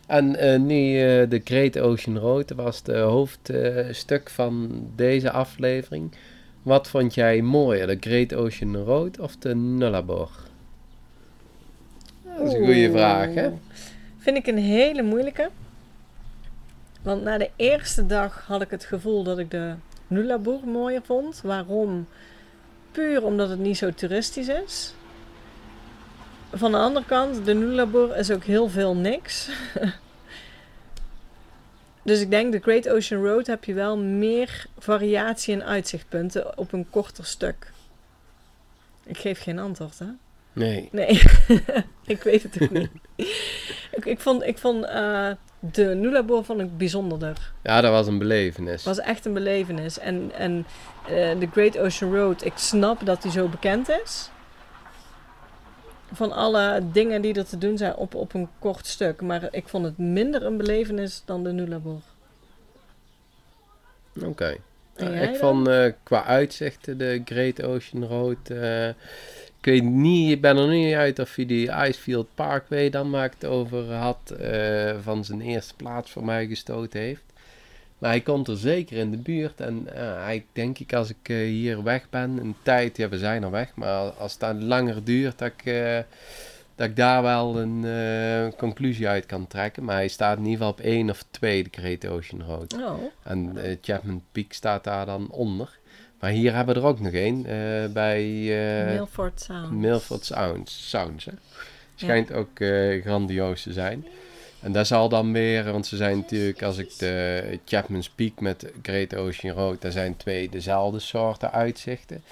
[SPEAKER 2] En uh, nu uh, de Great Ocean Road was het hoofdstuk van deze aflevering. Wat vond jij mooier, de Great Ocean Road of de Nullarbor? Dat is een goede vraag, hè?
[SPEAKER 1] Vind ik een hele moeilijke. Want na de eerste dag had ik het gevoel dat ik de Nullarbor mooier vond. Waarom? Puur omdat het niet zo toeristisch is. Van de andere kant, de Nullarbor is ook heel veel niks. dus ik denk, de Great Ocean Road heb je wel meer variatie en uitzichtpunten op een korter stuk. Ik geef geen antwoord, hè?
[SPEAKER 2] Nee.
[SPEAKER 1] Nee, ik weet het ook niet. ik, ik vond, ik vond uh, de Nulabor vond ik bijzonderder.
[SPEAKER 2] Ja, dat was een belevenis.
[SPEAKER 1] Was echt een belevenis. En, en uh, de Great Ocean Road, ik snap dat die zo bekend is. Van alle dingen die er te doen zijn op, op een kort stuk. Maar ik vond het minder een belevenis dan de Nulabor.
[SPEAKER 2] Oké. Okay. Uh, ik vond uh, qua uitzichten de Great Ocean Road ik weet niet, ik ben er niet uit of hij die Icefield Parkway dan maakt over had, uh, van zijn eerste plaats voor mij gestoten heeft. Maar hij komt er zeker in de buurt. En hij, denk ik, als ik uh, hier weg ben, een tijd, ja, we zijn er weg, maar als het dan langer duurt, dat ik, dat ik daar wel een conclusie uit kan trekken. Maar hij staat in ieder geval op één of twee, de Great Ocean Road.
[SPEAKER 1] Oh.
[SPEAKER 2] En Chapman Peak staat daar dan onder. Maar hier hebben we er ook nog één uh, bij
[SPEAKER 1] uh, Milford Sounds.
[SPEAKER 2] Milford Sounds. Sounds hè? Schijnt ja. ook uh, grandioos te zijn. En daar zal dan meer, want ze zijn natuurlijk, als ik de Chapman's Peak met Great Ocean Road, daar zijn twee dezelfde soorten uitzichten.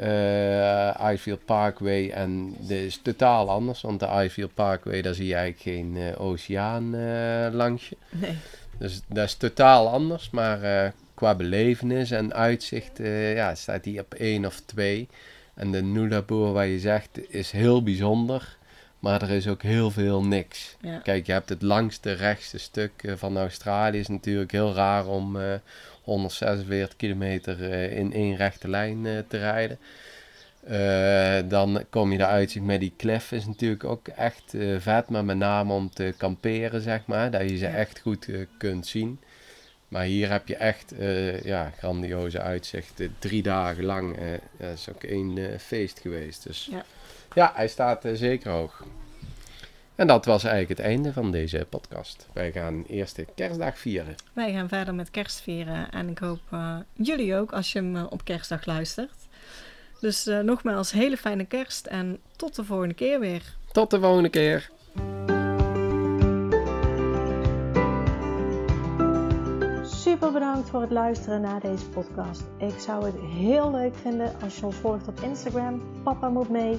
[SPEAKER 2] Uh, Icefield Parkway en dit is totaal anders, want de Icefield Parkway, daar zie je eigenlijk geen uh, oceaan uh, langs je.
[SPEAKER 1] Nee.
[SPEAKER 2] Dus dat is totaal anders, maar qua belevenis en uitzicht ja, staat hij op één of twee. En de Nulaboer, waar je zegt, is heel bijzonder. Maar er is ook heel veel niks.
[SPEAKER 1] Ja.
[SPEAKER 2] Kijk, je hebt het langste rechtste stuk uh, van Australië. is natuurlijk heel raar om uh, 146 kilometer uh, in één rechte lijn te rijden. dan kom je uitzicht met die klef. Is natuurlijk ook echt vet. Maar met name om te kamperen, zeg maar. Dat je ze
[SPEAKER 1] Ja.
[SPEAKER 2] echt goed kunt zien. Maar hier heb je echt eh, ja, grandioze uitzichten. Drie dagen lang. eh dat is ook één eh, feest geweest. Dus
[SPEAKER 1] Ja.
[SPEAKER 2] Ja, hij staat eh, zeker hoog. En dat was eigenlijk het einde van deze podcast. Wij gaan eerste kerstdag vieren.
[SPEAKER 1] Wij gaan verder met kerst vieren. En ik hoop eh, jullie ook als je hem eh, op kerstdag luistert. Dus eh, nogmaals, hele fijne kerst. En tot de volgende keer weer.
[SPEAKER 2] Tot de volgende keer.
[SPEAKER 1] Super bedankt voor het luisteren naar deze podcast. Ik zou het heel leuk vinden als je ons volgt op Instagram. Papa moet mee.